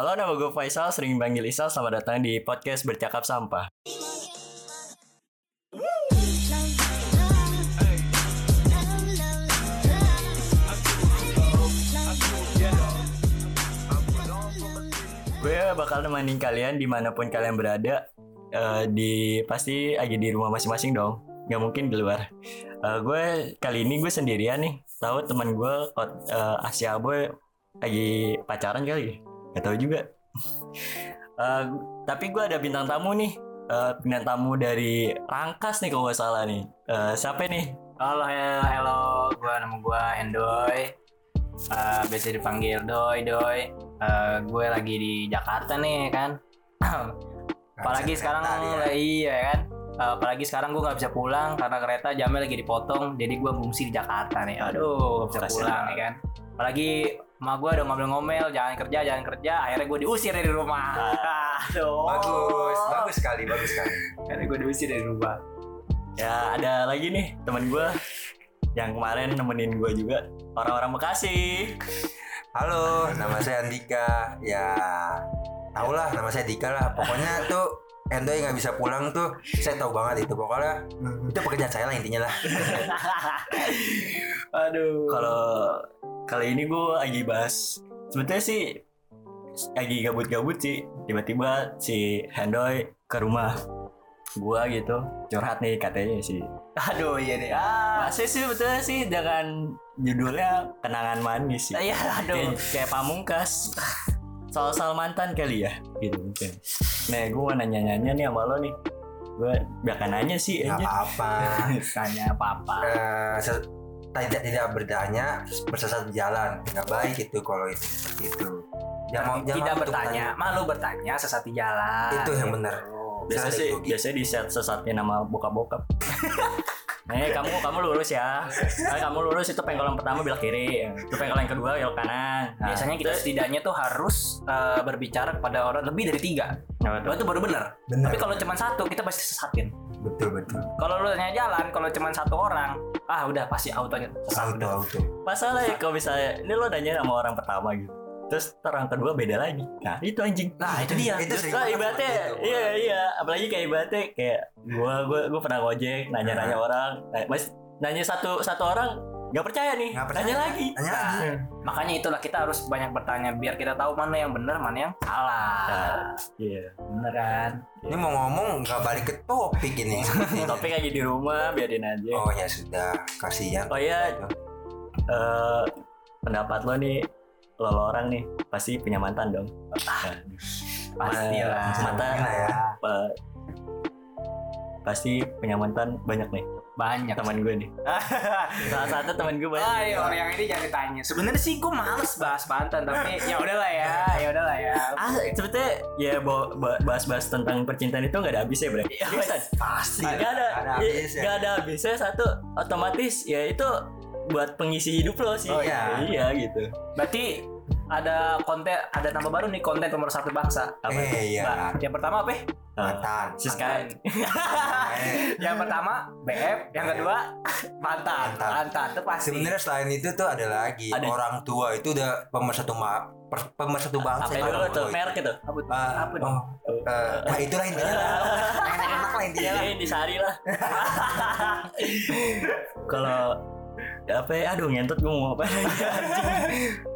Halo, nama gue Faisal, sering panggil Isal. Selamat datang di podcast Bercakap Sampah. Gue bakal nemenin kalian di mana pun kalian berada. Eh, di pasti lagi di rumah masing-masing dong. Gak mungkin di luar. Eh, gue kali ini gue sendirian nih. Tahu teman gue uh, Asia Boy lagi pacaran kali. Gak tahu juga. Eh, tapi gue ada bintang tamu nih. Eh, bintang tamu dari Rangkas nih kalau nggak salah nih. Eh, siapa nih? Halo, hello, hello. Gua nama gua Endoy. Eh, biasa dipanggil Doi, Doi. Eh, gue lagi di Jakarta nih kan. apalagi sekarang ya. iya kan. Apalagi sekarang gue nggak bisa pulang karena kereta jamnya lagi dipotong. Jadi gue ngungsi di Jakarta nih. Aduh, nggak bisa pulang ya kan. Apalagi emak gue udah ngomel-ngomel, jangan kerja, jangan kerja. Akhirnya gue diusir dari rumah. Aduh. Bagus, bagus sekali, bagus sekali. Akhirnya gue diusir dari rumah. Ya ada lagi nih teman gue yang kemarin nemenin gue juga orang-orang Bekasi. Halo, nama saya Andika. Ya, tau lah nama saya Dika lah. Pokoknya tuh Endoy nggak bisa pulang tuh, saya tahu banget itu. Pokoknya itu pekerjaan saya lah intinya lah. Aduh. Kalau kali ini gue lagi bahas sebetulnya sih lagi gabut-gabut sih tiba-tiba si Hendoy ke rumah gua gitu curhat nih katanya sih Aduh, iya deh. Ah. masih sih betulnya sih dengan judulnya kenangan manis sih Iya, aduh. kayak, kayak pamungkas soal-soal mantan kali ya gitu mungkin nah gue mau nanya-nanya nih sama lo nih gue bakal nanya sih Nggak aja apa-apa. Tanya apa-apa. Eh, se- tidak tidak bertanya bersesat jalan. Nggak baik itu kalau itu seperti itu. Jangan tidak jangan untuk bertanya, malu bertanya sesat di jalan. itu yang benar. Biasa Saya sih biasanya di set sesatnya nama bokap-bokap Nih kamu kamu lurus ya. Nah, kamu lurus itu pengkolan pertama belok kiri, itu pengkolan kedua belok kanan. Nah, Biasanya kita terus- setidaknya tuh harus eh, berbicara kepada orang lebih dari tiga. Tuh? Lo itu baru benar. Tapi kalau cuma satu kita pasti sesatin. betul betul Kalau lo tanya jalan, kalau cuma satu orang, ah udah pasti autonya sesat. auto auto Masalah ya kalau misalnya ini lo nanya sama orang pertama gitu. Terus orang kedua beda lagi. Nah, itu anjing. Nah itu dia. itu Terus lah banget ibaratnya iya iya apalagi kayak ibaratnya kayak gua gua gua pernah ngojek nanya-nanya orang nah, mas nanya satu satu orang nggak percaya nih Nggak percaya. nanya lagi Nanya lagi. Nah, Makanya itulah kita harus banyak bertanya biar kita tahu mana yang benar, mana yang salah. Nah, iya Bener kan? ini mau ngomong nggak balik ke topik ini topik lagi di rumah biarin aja oh ya sudah kasihan Oh iya, eh, pendapat lo nih, lo, orang nih pasti punya mantan dong. Nah, Pastilah. mantan, Gimana ya? eh, pasti punya mantan banyak nih Banyak. teman gue nih. Salah satu teman gue banyak. Ah, iya, orang yang ini jangan ditanya. Sebenarnya sih gue males bahas mantan, tapi ya udahlah ya, ya udahlah ya. Ah, sebetulnya ya bahas-bahas tentang percintaan itu nggak ada habisnya. Iya, Bisa. pasti Nggak ada, Nggak ada iya, habisnya. nggak ada habisnya satu otomatis ya itu buat pengisi hidup lo sih. Oh, iya. iya gitu. Berarti ada konten, ada nama baru nih konten nomor satu bangsa. Apa? eh iya Nah, yang pertama apa? Eh, mantan Siska. Eh, yang pertama BF, yang kedua mantan. Mantan. Mantan itu pasti. sebenarnya selain itu tuh ada lagi Ada. orang tua itu udah pemersatu ma per- pemersatu bangsa Apa itu tuh tua itu. merek itu? apa tuh? Ah, Apa oh, eh, nah itulah intinya lah. enak-enak lah intinya lah Iya, di Sari lah. Kalau apa ya? Aduh ngentot gue mau apa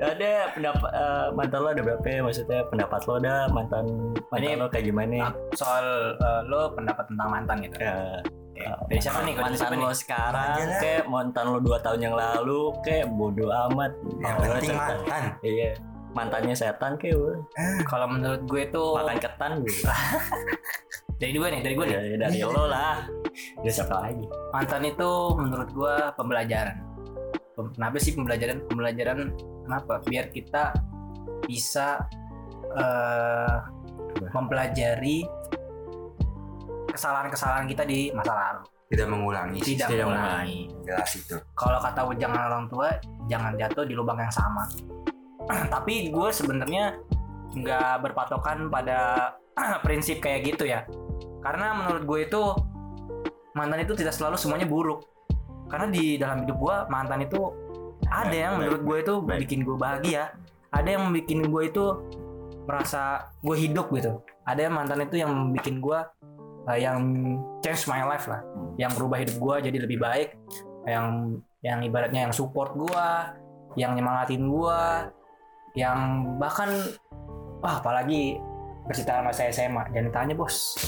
ada pendapat eh, mantan lo ada berapa ya? maksudnya pendapat lo ada mantan mantan Ini- lo kayak gimana Soal eh, lo pendapat tentang mantan gitu. ya Oke. Dari siapa nih? Siapa mantan nih? lo sekarang Aja lah. kayak mantan lo dua tahun yang lalu kayak bodoh amat yang penting mantan iya mantannya setan kayak udah. Kalau menurut gue tuh makan ketan gue dari gue nih, dari gue nih. ya, dari lo lah dari siapa lagi Mantan itu menurut gue pembelajaran. Pem- Kenapa sih pembelajaran? Pembelajaran kenapa? Biar kita bisa eh, mempelajari kesalahan-kesalahan kita di masa lalu. tidak mengulangi. Tidak Tidak mengulangi. jelas itu Kalau kata jangan orang tua, jangan jatuh di lubang yang sama. Tapi gue sebenarnya nggak berpatokan pada prinsip kayak gitu ya. Karena menurut gue itu mantan itu tidak selalu semuanya buruk. Karena di dalam hidup gue mantan itu ada yang menurut gue itu bikin gue bahagia, ada yang bikin gue itu merasa gue hidup gitu. Ada mantan itu yang bikin gue uh, yang change my life lah. Yang berubah hidup gue jadi lebih baik. Yang yang ibaratnya yang support gue yang nyemangatin gue yang bahkan wah apalagi percintaan masa SMA jangan ditanya bos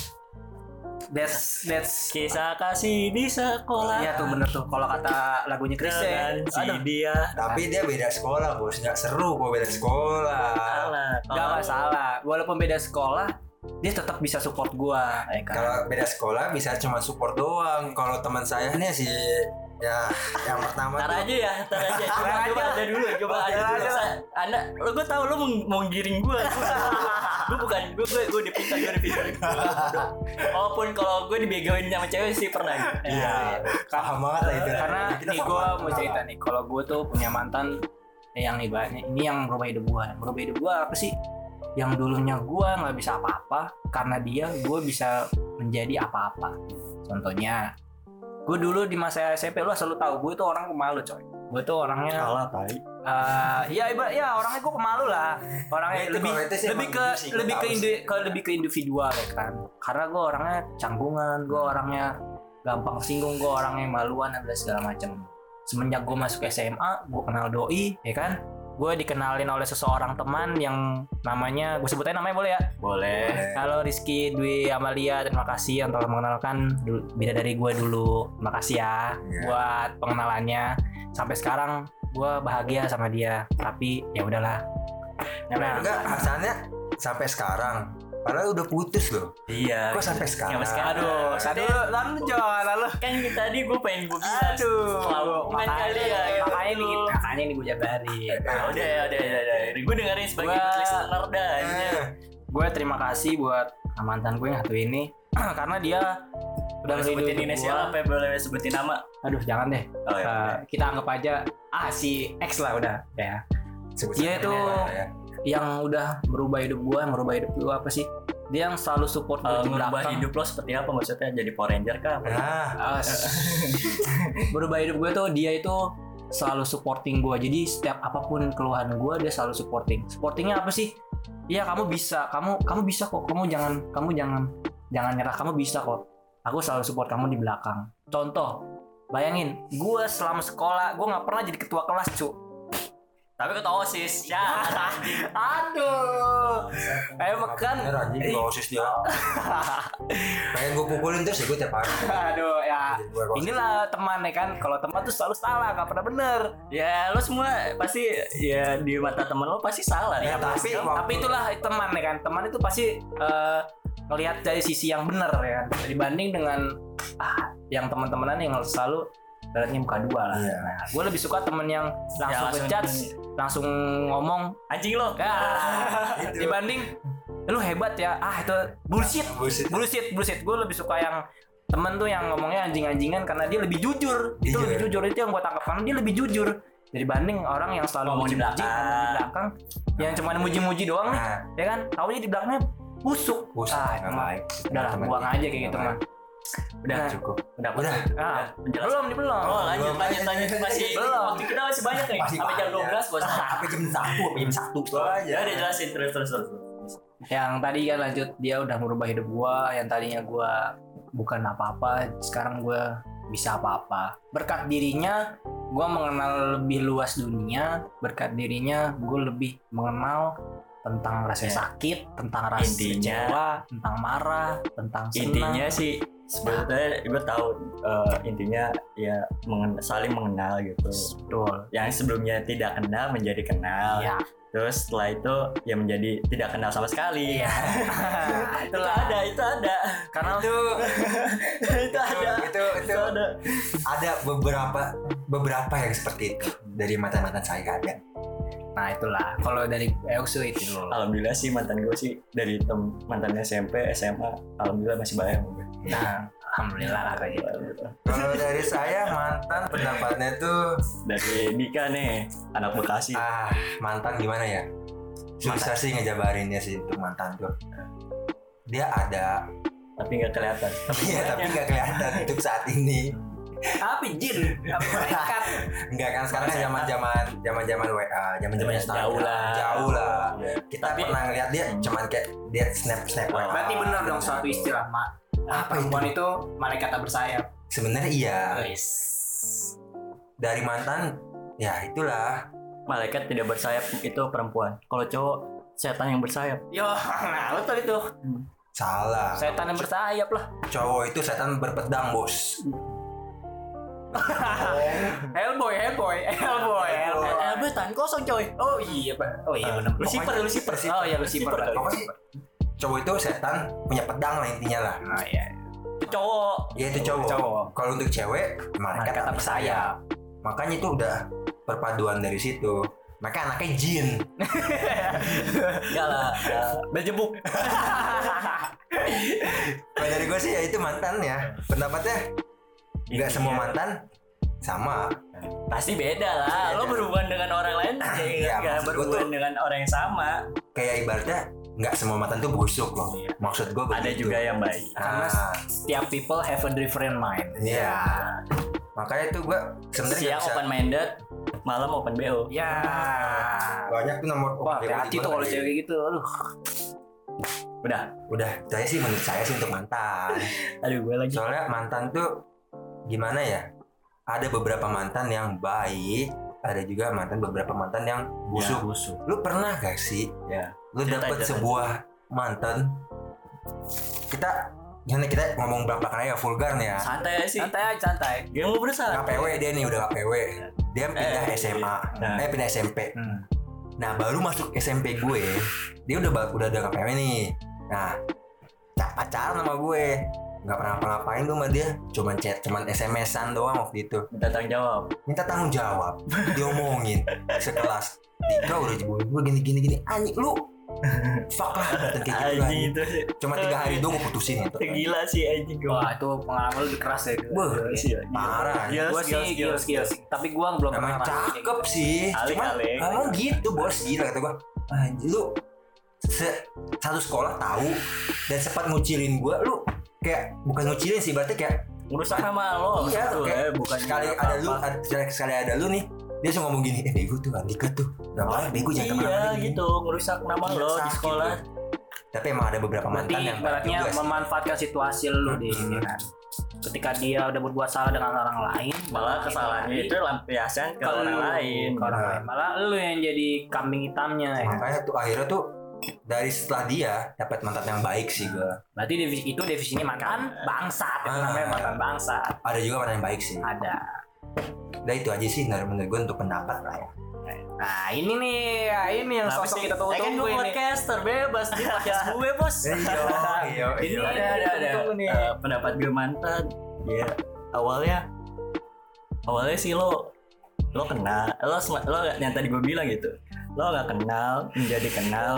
that's that's Kisah kasih di sekolah. Iya tuh bener tuh kalau kata lagunya Chris Dan si Aduh, dia Tapi dia beda sekolah bos, nggak seru kok beda sekolah. salah. Gak masalah. Walaupun beda sekolah, dia tetap bisa support gua. Ya kan? Kalau beda sekolah bisa cuma support doang. Kalau teman saya nih si ya yang pertama tuh aja ya, ntar aja. Coba, Ntar coba aja. dulu, coba dulu. aja. Sa- Anda, lo gue tau lo mau, giring gue. gue bukan, gue gue gue dipintar, gue dipintar. Walaupun kalau gue dibegoin sama cewek sih pernah. Iya, paham banget lah itu. Karena nih gua banget. mau cerita nih, kalau gua tuh punya mantan yang ibaratnya ini yang merubah hidup. Yang merubah hidup gua apa sih? Yang dulunya gua nggak bisa apa-apa karena dia gua bisa menjadi apa-apa. Contohnya, gue dulu di masa SMP lu selalu tahu gue itu orang pemalu coy. Gue tuh orangnya Salah tai. eh ya ibarat ya orangnya gue pemalu lah. Orangnya lebih lebih ke lebih ke indi, ke lebih ke individual ya kan. Karena gue orangnya canggungan, gue orangnya gampang singgung, gue orangnya maluan dan segala macam. Semenjak gue masuk SMA, gue kenal doi, ya kan. Gue dikenalin oleh seseorang teman yang namanya, gue sebutin namanya boleh ya? Boleh. Halo Rizky Dwi Amalia, terima kasih yang telah mengenalkan beda dari gue dulu. Terima kasih ya Iya. buat pengenalannya. Sampai sekarang gue bahagia sama dia, tapi ya udahlah. Nah, Enggak, asalnya sampai sekarang. Padahal udah putus loh. Iya. Kok sampai sekarang? Sampai sekarang. aduh, aduh, lalu jangan lalu. kan tadi gue pengen gue bilang. Aduh, makanya, kali ya. makanya nih, makanya nih gue jabarin. Nah, udah ya, udah, udah, udah. Gue dengerin sebagai Gua- listener dah. Eh, Gue terima kasih buat mantan gue yang satu ini, karena dia udah Boleh sebutin inisial apa boleh sebutin nama? Aduh, jangan deh. Oh ya. Eh, kita anggap aja ah si X lah udah ya. sebut Dia itu- ya. Yang udah merubah hidup gua, yang merubah hidup gua apa sih? Dia yang selalu support gua Uh, di merubah belakang. hidup lo seperti apa maksudnya jadi Power Ranger kah? Apa? Nah, Ah, merubah hidup gue tuh dia itu selalu supporting gua. Jadi setiap apa pun keluhan gua dia selalu supporting. Supportingnya apa sih? Iya kamu bisa, kamu kamu bisa kok. Kamu jangan kamu jangan jangan nyerah. Kamu bisa kok. Aku selalu support kamu di belakang. Contoh, bayangin, gua selama sekolah gua nggak pernah jadi ketua kelas cu. Tapi ketua OSIS. Ya. Aduh, eh kan bener anjing gua osis dia. Pengen gue pukulin terus ya gue tiap hari. Aduh ya inilah teman ya kan kalau teman tuh selalu salah nggak pernah bener ya lo semua pasti ya di mata temen lo pasti salah. Ya, tapi waktu- tapi itulah teman ya kan teman itu pasti eh, ngelihat dari sisi yang benar ya kan dibanding dengan ah, yang teman-temanan yang selalu ibaratnya muka dua lah. Iya. nah gue lebih suka temen yang langsung Ya, langsung- ngejudge langsung ngomong anjing lo. ah, Itu. dibanding lu hebat ya. Ah itu bullshit. Bullshit. bullshit bullshit. Gue lebih suka yang temen tuh yang ngomongnya anjing-anjingan karena dia lebih jujur. Itu Jujur. lebih jujur. Itu yang gue tangkap karena dia lebih jujur. Dibanding orang yang selalu Ngomong di muji-muji, di belakang yang cuma muji-muji doang nih Nah, ya kan? Taunya di belakangnya busuk. Busuk. Ah, emang. baik. udahlah buang aja kayak gitu mah Udah Nah. cukup. Udah, Udah. ah, penjelasan. belum nih belum Oh lanjut Belum. lanjut lanjut masih Belum. waktu kita masih banyak nih Masih sampai jam banyak. 12 bos. Sampai jam satu, sampai jam satu. Ya udah jelasin terus terus terus. yang tadi kan lanjut dia udah merubah hidup gua yang tadinya gua bukan apa-apa sekarang gua bisa apa-apa berkat dirinya gua mengenal lebih luas dunia berkat dirinya gue lebih mengenal tentang rasa Ya. sakit tentang rasa Intinya- kecewa tentang marah tentang senang Intinya sih sebetulnya gue tahu eh, intinya ya mengen- saling mengenal gitu. betul Yang sebelumnya tidak kenal menjadi kenal. Iya. Terus setelah itu ya menjadi tidak kenal sama sekali. Iya. itu ada, itu ada. karena Itu itu ada. itu itu Itu ada. ada beberapa beberapa yang seperti itu dari mantan-mantan saya ada. nah itulah kalau dari Eusu itu Alhamdulillah sih mantan gue sih dari tem mantan SMP, SMA, alhamdulillah masih gue. Nah alhamdulillah lah kayak gitu Kalau dari saya mantan pendapatnya tuh Dari Dika nih, anak Bekasi. ah mantan gimana ya? Susah sih ngejabarinnya sih untuk mantan tuh. Dia ada, tapi nggak kelihatan. iya tapi nggak kelihatan untuk saat ini. Tapi jin, malaikat? Enggak kan sekarang kan zaman-zaman zaman-zaman WA, zaman-zaman Ya, Instagram. jauh lah. Jauh lah. Ya. Kita Tapi- pernah ngeliat dia cuman kayak dia snap snap WA. Berarti bener dong suatu istilah, Mak. Apa Perempuan itu? itu malaikat tak bersayap. Sebenarnya iya. Guys. Dari mantan ya itulah. Malaikat tidak bersayap itu perempuan. Kalau cowok setan yang bersayap. Yo, nah betul itu. Salah. Setan yang bersayap lah. Cowok itu setan berpedang, Bos. Hellboy, Hellboy, Hellboy, Hellboy. Eh, eh, tangan kosong coy. Oh iya, Pak. Oh iya benar. Lucifer, Lucifer. Oh iya Lucifer. Pokoknya cowok itu setan punya pedang lah intinya lah. Oh iya. Itu cowok. Ya itu cowok. Cowok. Kalau untuk cewek, Malaikat tak bersayap. Makanya itu udah perpaduan dari situ. Maka anaknya jin. Enggak lah. ya, Berjebuk. Kalau dari gue sih ya itu mantan ya. Pendapatnya nggak semua Iya. mantan sama. Pasti beda lah. Lo berhubungan dengan orang lain ya, Iya, berhubungan tuh- dengan orang yang sama. Kayak ibaratnya nggak semua mantan tuh busuk loh. Iya. Maksud gue Ada juga yang baik. Karena Ah, Setiap people have a different mind. iya. Makanya tuh gue sebenarnya Siang bisa. open minded, malam open BO. Ya. Banyak tuh nomor Wah, hati tuh kalau cewek gitu. Aduh. Udah. Udah, saya sih menurut saya sih untuk mantan. Aduh gue lagi. Soalnya mantan tuh gimana ya? Ada beberapa mantan yang baik, ada juga mantan beberapa mantan yang busuk. busuk. Lu pernah gak sih? Ya. Lu Cerita, dapet cerita. sebuah mantan. Kita gimana kita ngomong belak-belakan aja vulgar nih ya. Santai aja sih. Santai aja, santai. Dia mau berusaha. KPW dia nih udah KPW. Dia pindah Eh, SMA, nah. eh pindah SMP. Hmm. Nah baru masuk SMP gue, dia udah udah ada KPW nih. Nah ca- pacaran sama gue, nggak pernah ngapain tuh sama dia, cuman chat, cuman SMS-an doang waktu itu. Minta tanggung jawab. Minta tanggung jawab, diomongin sekelas. Dika udah jebulin gue gini gini gini, anjing lu, fuck lah kayak gitu Anjing anjing. itu sih. Cuma tiga hari doang gue putusin itu. Itu gila sih anjing gue. Wah, itu pengalaman lu keras ya. Wah, Gila, parah. Gila, Gua gila, sih gila, skills skills. Tapi gua belum pernah cakep gitu. sih, cuma ngomong gitu bos gila kata gue. Anjing lu se- satu sekolah tahu dan sempat ngucilin gue, lu kayak bukan ngucilin sih, berarti kayak Ngerusak nama lo. iya, gitu, kayak eh, bukan sekali ada lu, ada, sekali, ada lu nih, dia langsung ngomong gini, eh bego tuh Andika tuh, nggak boleh bego jangan Iya gini." gitu, ngerusak nama lo di sakit sekolah. tuh. Tapi emang ada beberapa Berarti mantan yang ibaratnya memanfaatkan situasi lu di Hmm. ini kan. Ketika dia udah berbuat salah dengan orang lain, Malah kesalahannya itu lampiasan ke orang lain. Ke orang Nah. lain. Malah lu yang jadi kambing hitamnya ya. kan? Makanya tuh akhirnya tuh dari setelah dia dapat mantan yang baik sih gue. Berarti divisi, itu definisinya mantan bangsat. Itu Ah. namanya mantan bangsat. Ada juga mantan yang baik sih. Ada. Udah itu aja sih menurut gue untuk pendapat lah ya. Nah ini nih, ya ini yang Kenapa sosok sih? kita Eh, kan tunggu-tunggu gue ini. podcaster bebas di podcast gue bos. iya, Ini iya. ada ada ada Tunggu nih. eh, pendapat gue mantan. Ya awalnya awalnya sih lo lo kenal lo lo yang tadi gue bilang gitu lo nggak kenal menjadi kenal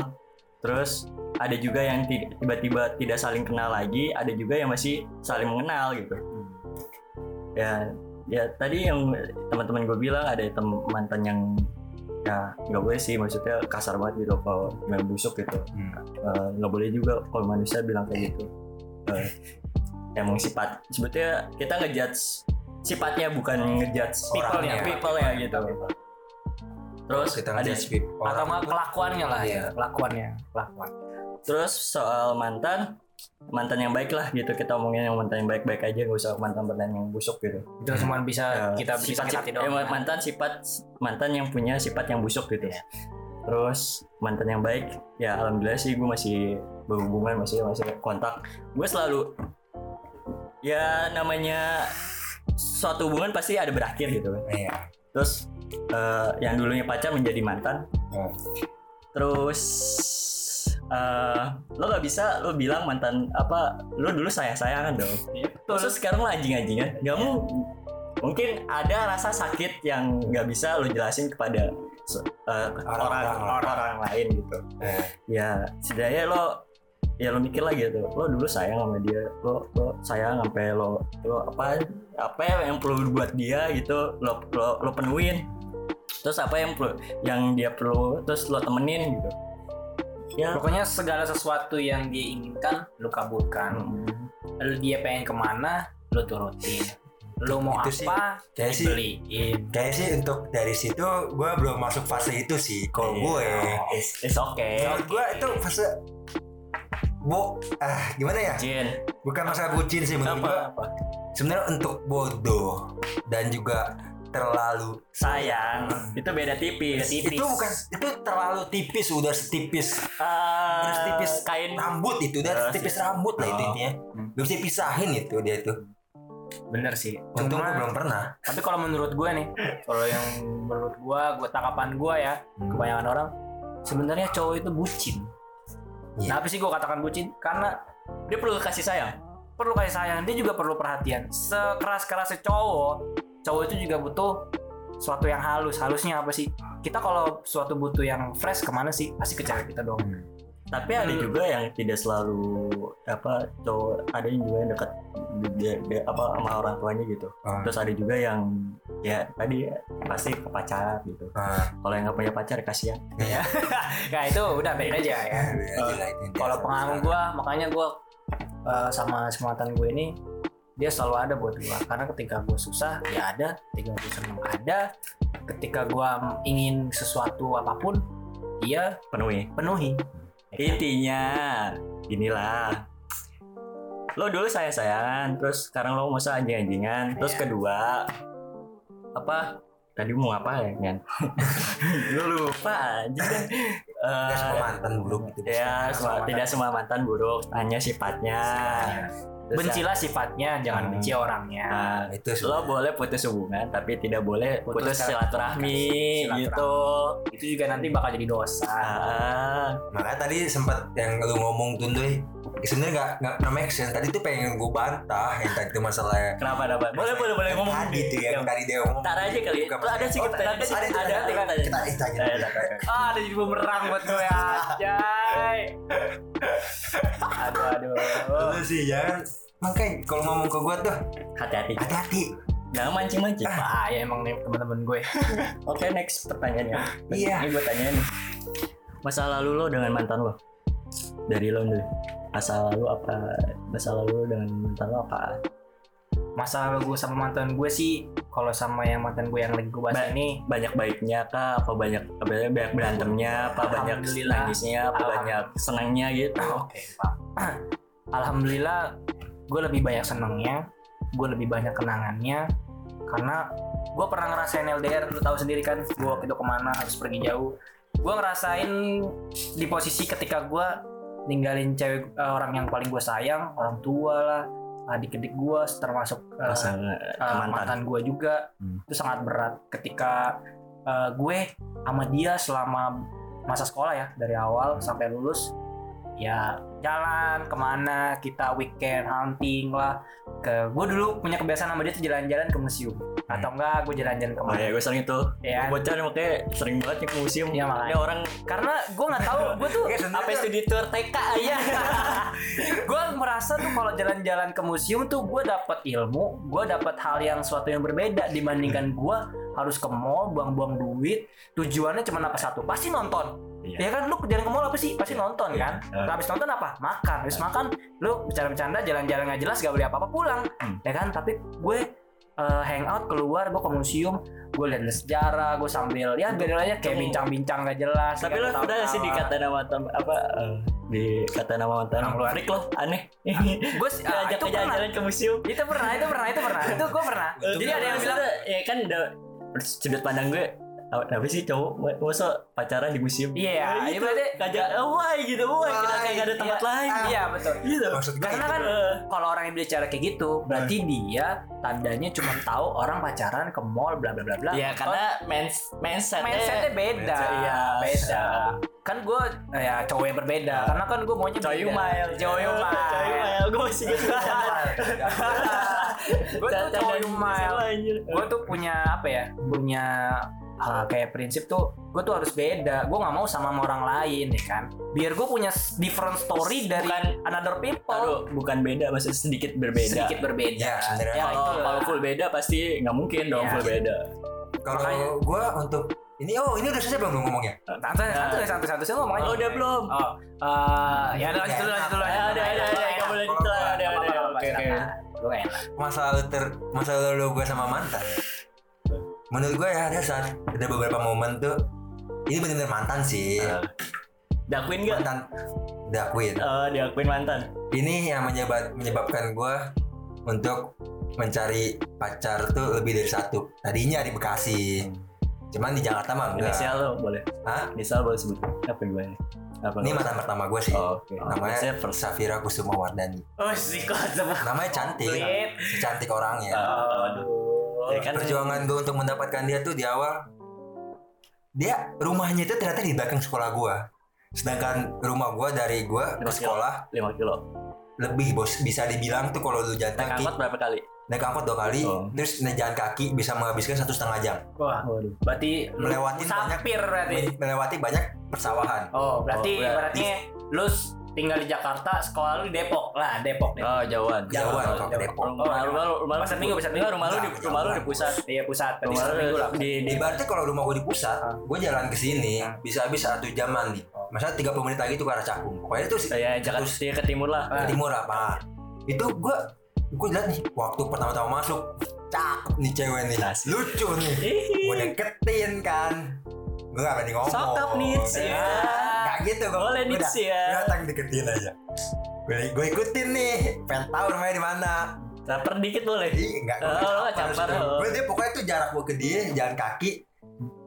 terus ada juga yang ti- tiba-tiba tidak saling kenal lagi ada juga yang masih saling mengenal gitu. Ya ya tadi yang teman-teman gue bilang ada tem- mantan yang ya nggak boleh sih maksudnya kasar banget gitu kalau yang busuk gitu. Hmm. Eh, nggak boleh juga kalau manusia bilang kayak gitu. Eh, emang sifat sebetulnya kita ngejudge sifatnya bukan ngejudge People-nya. people ya gitu terus kita ada Atau nggak kelakuannya lah ya, Iya. kelakuannya, kelakuan. terus soal mantan mantan yang baik lah gitu kita omongin yang mantan yang baik-baik aja nggak usah mantan mantan yang busuk gitu Itu cuma bisa Ya, kita bisa sifat- sakit eh, doang. mantan sifat mantan yang punya sifat yang busuk gitu Iya. terus mantan yang baik ya alhamdulillah sih gue masih berhubungan masih masih kontak gue selalu ya namanya suatu hubungan pasti ada berakhir gitu kan Iya. terus eh, yang dulunya pacar menjadi mantan. Hmm. terus eh, lo gak bisa lo bilang mantan apa lo dulu sayang sayangan dong terus sekarang lo anjing anjingan gak mau mungkin ada rasa sakit yang nggak bisa lo jelasin kepada se- eh, orang, Orang-orang. orang lain gitu. Eh, ya setidaknya lo ya lo mikir lagi gitu. Lo dulu sayang sama dia lo lo sayang sampai lo lo apa apa yang perlu buat dia gitu lo lo, lo penuhin terus apa yang perlu yang dia perlu terus lo temenin gitu ya Pokoknya segala sesuatu yang dia inginkan, lu kabulkan. Hmm. Lalu dia pengen ke mana, lu turutin. lu mau Itu sih, apa kayak sih- Kayak sih untuk dari situ gue belum masuk fase itu sih. Kalau Iya. gue, It's, it's okay. menurut gue itu fase bo ah gimana ya? Jin. Bukan masalah bucin sih menurut gue. Sebenarnya untuk bodoh dan juga terlalu Sayang. Itu beda tipis. Beda tipis. itu bukan itu terlalu tipis udah setipis Ah, Terus tipis kain rambut itu udah Oh, setipis rambut lah itu Oh. intinya. Gak bisa dipisahin itu dia itu. bener sih Untung gue belum pernah. tapi kalau menurut gue nih kalau yang menurut gue gue tanggapan gue ya kebanyakan orang sebenarnya cowok itu bucin Iya. Kenapa sih gue katakan bucin karena dia perlu kasih sayang. perlu kasih sayang dia juga perlu perhatian sekeras kerasnya cowok cowok itu juga butuh suatu yang halus halusnya apa sih kita kalau suatu butuh yang fresh ke mana sih pasti ke cewek kita dong Tapi ada Hmm. juga yang tidak selalu apa cowok ada yang juga yang dekat apa sama orang tuanya gitu. Ah. Terus ada juga yang ya tadi pasti ke pacar gitu. Ah, Kalau yang nggak punya pacar kasihan. nah itu udah beda aja ya kalau pengalaman gue makanya gue sama sematan gue ini dia selalu ada buat gue karena ketika gue susah ya ada. Ketika gue senang ada. Ketika gue ingin sesuatu apa pun dia Penuhi. penuhi. Intinya inilah lo dulu sayang sayangan terus sekarang lo masa anjing anjingan terus Iya. kedua apa? Tadi mau apa ya kan? Lo lupa aja kan Nggak Eh, semua mantan buruk gitu. ya Semua tidak semua mantan buruk hanya sifatnya Terus bencilah sifatnya jangan Hmm. benci orangnya Nah, itu lo sebenarnya. boleh putus hubungan tapi tidak boleh Putus putus, silaturahmi gitu. itu juga nanti bakal jadi dosa Ah, Makanya tadi sempat yang lu ngomong tuh sebenarnya nggak nggak nggak make sense. Tadi tuh pengen gue bantah yang tadi itu masalah kenapa dapat? Boleh boleh boleh ngomong tadi tuh yang tadi dia ngomong. Ntar aja kali. Bukan Tuh ada sih Oh, kita ada ada sih ada ada kita tanya. Ah ada jadi bumerang buat gue anjay aduh aduh Lu sih jangan makanya kalau ngomong ke gue tuh Hati-hati. hati-hati. Jangan mancing-mancing. ah ya emang nih teman-teman gue Oke next pertanyaannya. Iya. Ini gue tanya nih. Masa lalu lo dengan mantan lo? Dari lo dulu. Masa lalu apa? Masa lalu dengan mantan lo apa? masa lalu gue sama mantan gue sih kalau sama yang mantan gue yang lagi gue bahas Ba- ini banyak baiknya kah apa banyak apa ya, banyak berantemnya apa banyak nangisnya apa banyak senangnya gitu Oke, Pak. Alhamdulillah gue lebih banyak senangnya, gue lebih banyak kenangannya karena gue pernah ngerasain LDR, lu tahu sendiri kan, gue waktu itu ke mana harus pergi jauh. Gue ngerasain di posisi ketika gue ninggalin cewek eh, orang yang paling gue sayang, orang tua lah, adik-adik gue, termasuk Masa eh, mantan mantan. gue juga. Hmm. itu sangat berat ketika eh, gue sama dia selama masa sekolah ya dari awal sampai lulus ya jalan ke mana kita weekend hunting lah. Ke gue dulu punya kebiasaan sama dia tuh jalan-jalan ke museum. Atau enggak gue jalan-jalan Oh ke mana ya gue sering itu. Ya Bocah makanya sering banget ke museum. Iya, makanya. Ini orang karena gue nggak tahu gue tuh apa studi tour TK Iya, gue merasa tuh kalau jalan-jalan ke museum tuh gue dapat ilmu, gue dapat hal yang suatu yang berbeda dibandingkan gue harus ke mall buang-buang duit. Tujuannya cuma apa satu, pasti nonton. Iya. Ya kan lu jalan ke mall apa sih? Pasti nonton kan. Eh. Nah, habis nonton apa? Makan. Habis makan lu bercanda-bercanda jalan-jalan nggak jelas gak beli apa-apa pulang. Hmm. Ya kan? Tapi gue eh, hangout keluar gue ke museum gue lihat sejarah gue sambil ya aja kayak bincang-bincang gak jelas Tapi lo udah sih ketawa-ketawa. dikata nama tem- apa eh, dikata nama mantan Orang luar. freak lo aneh gue sih ah, diajak ke pernah jalan-jalan ke museum itu pernah itu pernah itu pernah itu gue pernah jadi ada yang bilang ya kan sudut pandang gue apa apa sih cowok masa pacaran di museum? Iya, Ya iya gitu. berarti ngajak oh, why? gitu why? Kita kayak gak ada tempat Iya, lain. Iya betul. Gitu. Maksud karena itu. kan Eh, kalau orang yang bicara kayak gitu berarti dia tandanya cuma tahu orang pacaran ke mall bla bla bla bla. Ya karena mens mindsetnya. mindsetnya beda. Mindset, iya. beda. Kan gue ya cowok yang berbeda. Karena kan gue maunya Coy beda. Umail Coy Umail. Coy Umail Gue masih gitu gue tuh Coy Umail gue tuh punya apa ya punya uh, kayak prinsip tuh gue tuh harus beda. Gue nggak mau sama sama orang lain ya kan? Biar gue punya different story dari Bukan- another people. Aduh, bukan beda maksudnya sedikit berbeda. Sedikit berbeda. Ya, ya, kalau itu. kalau full beda pasti nggak mungkin dong Iya. full beda. Kalau gue untuk ini oh ini udah selesai belum lu ngomongnya? santai santai santai santai. Saya ngomong aja oh udah belum? Oh uh, ya ada lanjut dulu lanjut dulu Ya, ada, ada, ada, nggak boleh lah, ada, ada, oke, oke. Gue enak. masa lalu ter masa lalu gue sama mantan. ya. Menurut gue ya ada saat ada beberapa momen tuh ini bener-bener mantan sih Eh, Diakuin gak? mantan diakuin Eh, diakuin mantan. ini yang menyebab, menyebabkan gue untuk mencari pacar tuh lebih dari satu tadinya di Bekasi cuman di Jakarta mah enggak Inisial lo boleh. Hah? Inisial boleh sebut. Apa gimana? Apa ini mantan pertama gue sih Oh, Oke. namanya first. Safira Kusuma Wardani Oh sih kok namanya cantik cantik orangnya Oh, aduh. Ya kan perjuangan gue untuk mendapatkan dia tuh di awal dia rumahnya itu ternyata di belakang sekolah gue sedangkan rumah gue dari gue ke Lima kilo. sekolah 5 kilo. lebih bos bisa dibilang tuh kalau lu jalan Naik kaki angkot berapa kali? naik angkot dua kali Oh. terus naik jalan kaki bisa menghabiskan satu setengah jam Wah, Waduh. berarti Melewati banyak- berarti. Me- melewati banyak persawahan Oh, berarti Oh, berarti- ibaratnya lu tinggal di Jakarta, sekolah lu di Depok. Lah, Depok deh. Oh, jauhan. Jauhan Oh, ke Depok. Rumah rumah lu rumah lu Pasar Minggu, Pasar Minggu. rumah lu di Enggak, rumah lu di jauhan. pusat. Iya, pusat. Berarti Rumah lu di di Ibaratnya kalau rumah gue di pusat, Ah. gue jalan ke sini Ah. bisa habis satu jaman nih. Masalah 30 menit lagi tuh ke arah Cakung. Pokoknya itu sih ya Jakarta ke timur lah. ke timur apa? Itu gue gue lihat nih waktu pertama-tama masuk cakep nih cewek nih Asik. lucu nih gue deketin kan gue gak berani ngomong Sokap nih, ya gak gitu gue Boleh nih sih ya. gue datang deketin aja gue, gue ikutin nih pengen tahu rumahnya di mana Caper dikit boleh. Ih, enggak, gue Oh, campar, lo. Gue dia pokoknya tuh jarak gue ke dia jalan kaki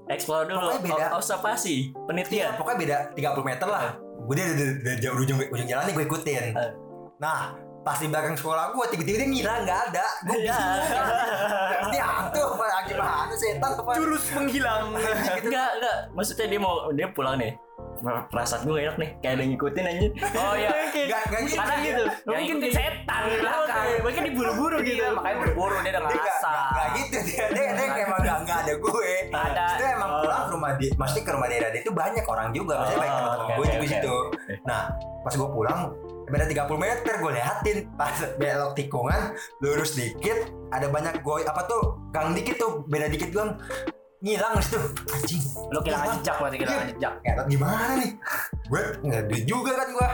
Explore dulu. Pokoknya beda. O- Observasi, Iya, penelitian. pokoknya beda 30 meter lah. Gue dia dari, jauh ujung ujung jalan nih gue ikutin. Eh. Nah, pas di belakang sekolah gue tiba-tiba dia ngira nggak ada. Gue Iya. bingung. Hantu apa gimana setan apa? Jurus menghilang. Enggak, enggak. Maksudnya dia mau dia pulang nih. Perasaan gue enak nih, kayak ada yang ngikutin aja. Oh iya. Nggak nggak gitu. Karena gitu. Mungkin di- setan di belakang. Oke, Mungkin diburu-buru gitu. Iya, makanya buru-buru dia udah ngerasa. nggak- gitu dia dia dia kayak emang nggak nggak ada gue. Ada. Itu emang pulang ke rumah dia, maksudnya ke rumah daerah dia itu banyak orang juga, maksudnya Oh, banyak teman-teman gue juga situ. Nah, pas gue pulang beda 30 meter gue liatin pas belok tikungan lurus dikit ada banyak gue apa tuh gang dikit tuh beda dikit gang ngilang di situ anjing. Lu kehilangan jejak berarti kehilangan Iya. jejak. Ngetot gimana nih? Gue nggak duit juga kan gue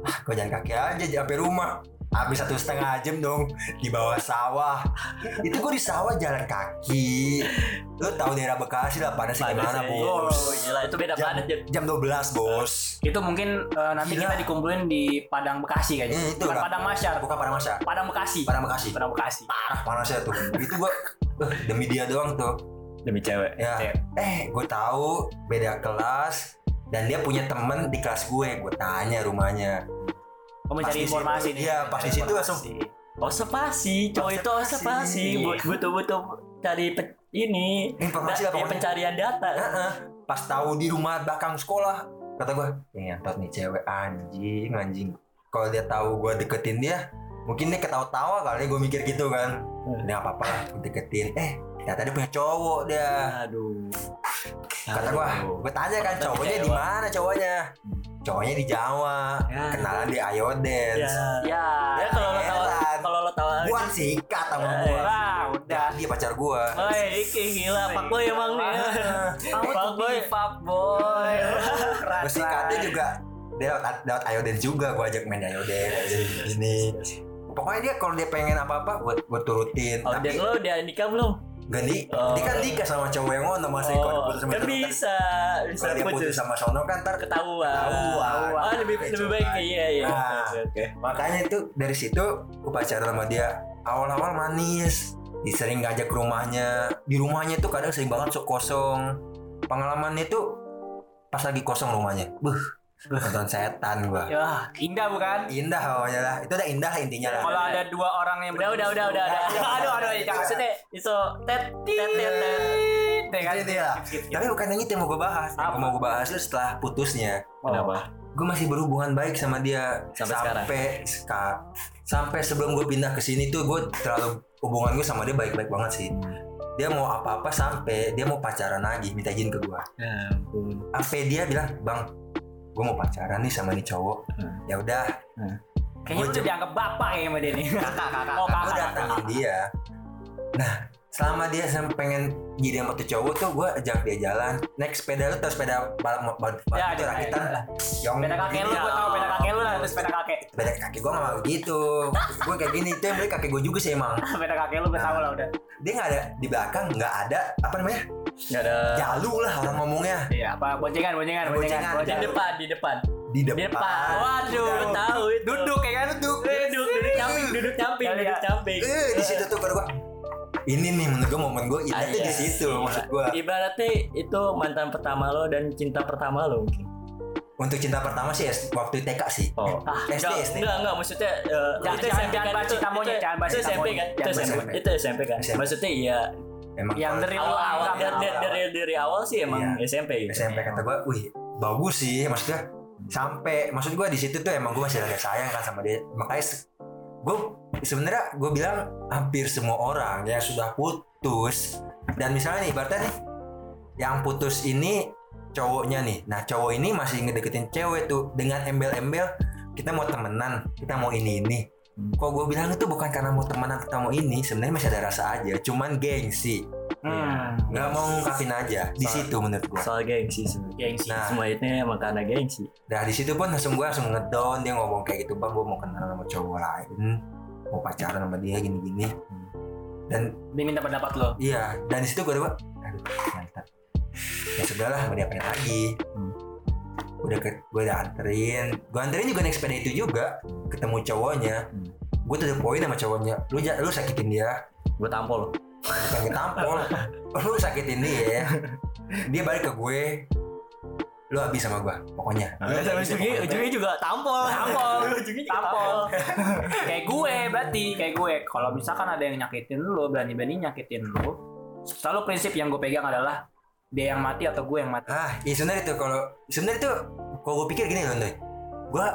ah gue jalan kaki aja sampai rumah. Habis satu setengah jam dong di bawah sawah. Itu gue di sawah jalan kaki. Lu tahu daerah Bekasi lah panas gimana ya, bos? Oh, gila. Itu beda jam, banget ya. jam 12 bos. Itu mungkin eh, nanti Gila. kita dikumpulin di Padang Bekasi kayaknya. Eh, itu Bukan. Padang Masyar, bukan pada masa Padang Bekasi. pada Bekasi. Padang Bekasi. parah panasnya tuh. Itu gue eh, demi dia doang tuh Demi cewek. ya Cewek. eh gue tahu beda kelas dan dia punya temen di kelas gue gue tanya rumahnya Kamu Pas cari di situ, informasi nih. iya, pas di situ langsung Observasi, cowok itu Observasi. observasi, Bu- butuh-butuh cari pe- ini informasi lah ya, pokoknya pencarian data. Heeh. pas tahu di rumah belakang sekolah kata gue yang ngentot nih cewek anjing anjing kalau dia tahu gue deketin dia mungkin dia ketawa-tawa kali gue mikir gitu kan Hmm. ini apa apa gue deketin eh ternyata dia punya cowok dia Aduh. kata gue Aduh. gue tanya kan Kata cowoknya di mana cowoknya cowoknya di Jawa Ya. kenalan di Ayodance Ya. Ya. Ya kalau lo tahu kalau lo tahu buat sikat sama Ya, gue Wah, udah. dia pacar gue Woi, iki gila, pak boy emang nih. Kamu Pak tuh boy. fuck boy. Gue sikatnya juga dia lewat, lewat Ayodance juga gue ajak main Ayodance ini pokoknya dia kalau dia pengen apa-apa gue gue turutin Oh, tapi lo udah nikah belum? Gak di Oh. dia kan nikah sama cowok yang ngono masih kalau Oh, putus sama kan bisa, bisa kalau dia putus sama sono kan ntar ketahuan. Ketahuan. Oh, lebih lebih baik iya iya. Nah. Oke, Oke. makanya itu dari situ gue pacaran sama dia awal-awal manis disering ngajak ke rumahnya di rumahnya tuh kadang sering banget sok kosong pengalamannya tuh pas lagi kosong rumahnya buh nonton setan gua Ya, indah bukan? indah pokoknya lah itu udah indah intinya lah Kalau ada dua orang yang Udah udah udah udah. udah. Aduh, aduh, jangan. Maksudnya itu tet tet tet tet. Itu skip. tapi bukan yang itu yang mau gue bahas yang Apa? mau gue bahas itu setelah putusnya Kenapa? gue masih berhubungan baik sama dia Sampai sekarang? sampai ska- sampai sebelum gue pindah ke sini tuh gue terlalu hubungan gue sama dia baik-baik banget sih dia mau apa-apa sampai dia mau pacaran lagi minta izin ke gue Ya ampun. sampai dia bilang bang gue mau pacaran nih sama nih cowok Hmm. ya udah Kayaknya lu udah dianggap bapak ya sama dia nih. Kakak, kakak. Oh, gue kakak. datangin dia nah selama dia pengen jadi sama tuh cowok tuh gue ajak dia jalan naik sepeda lu terus sepeda balap balap balap Ya, itu ada, rakitan ada. yang Sepeda kakek lu, gue tau sepeda kakek lu lah, itu sepeda kakek. sepeda kaki gue gak mau gitu gue kayak gini itu yang beli kakek gue juga sih emang Sepeda kakek lu gue tau lah udah. dia nggak ada di belakang nggak ada apa namanya nggak ada jalu lah orang ngomongnya Iya, apa boncengan, boncengan, boncengan. Boncengan. di depan di depan di di depan, depan waduh lu tahu itu Duduk ya kan duduk. duduk duduk nyamping duduk nyamping Ya, duduk ya. nyamping eh di situ tuh baru gue ini nih menurut gue momen gue indah di Iya. situ maksud gue ibaratnya itu mantan pertama lo dan cinta pertama lo mungkin. Untuk cinta pertama sih waktu TK sih. Oh. Ah, SD enggak, SD enggak, enggak, maksudnya eh, Jangan- itu jangan- SMP jangan kan bahas itu, cinta monyet, itu, jangan bahas itu SMP kan itu SMP itu SMP kan. SMP. maksudnya iya. Emang Yang dari awal awal dari, dari, awal. dari, dari awal sih emang Iya. SMP gitu. SMP kata gue, wih bagus sih. Maksudnya sampai maksud gue di situ tuh emang gue masih ada sayang kan sama dia. Makanya gue sebenarnya gue bilang hampir semua orang yang sudah putus dan misalnya nih ibaratnya nih yang putus ini cowoknya nih. Nah cowok ini masih ngedeketin cewek tuh dengan embel-embel kita mau temenan kita mau ini ini kok gue bilang itu bukan karena mau temenan kita mau ini sebenarnya masih ada rasa aja cuman gengsi Hmm. nggak mau ngungkapin aja di Soal- situ menurut gue soal gengsi sebenarnya. Gengsi. Nah. semua itu emang karena gengsi Nah di situ pun langsung gue langsung ngedown dia ngomong kayak gitu bang gue mau kenal sama cowok lain mau pacaran sama dia gini-gini dan Dia minta pendapat lo. iya dan di situ gue udah aduh mantap ya sudah lah mau diapain lagi Hmm. Udah ke, gue udah anterin gue anterin juga naik sepeda itu juga ketemu cowoknya Hmm. gue tuh udah poin sama cowoknya lu lu sakitin dia gue tampol bukan ketampol lu sakitin dia dia balik ke gue lu habis sama gue pokoknya habis ujungnya gua. ujungnya juga tampol Tampol. ujungnya Tampol. kayak gue berarti kayak gue. Kalau misalkan ada yang nyakitin lu, berani-berani nyakitin lu, selalu prinsip yang gue pegang adalah dia yang mati atau gue yang mati. Ah, iya sebenarnya itu kalau sebenarnya itu kalau gue pikir gini loh, Ndoy. Gue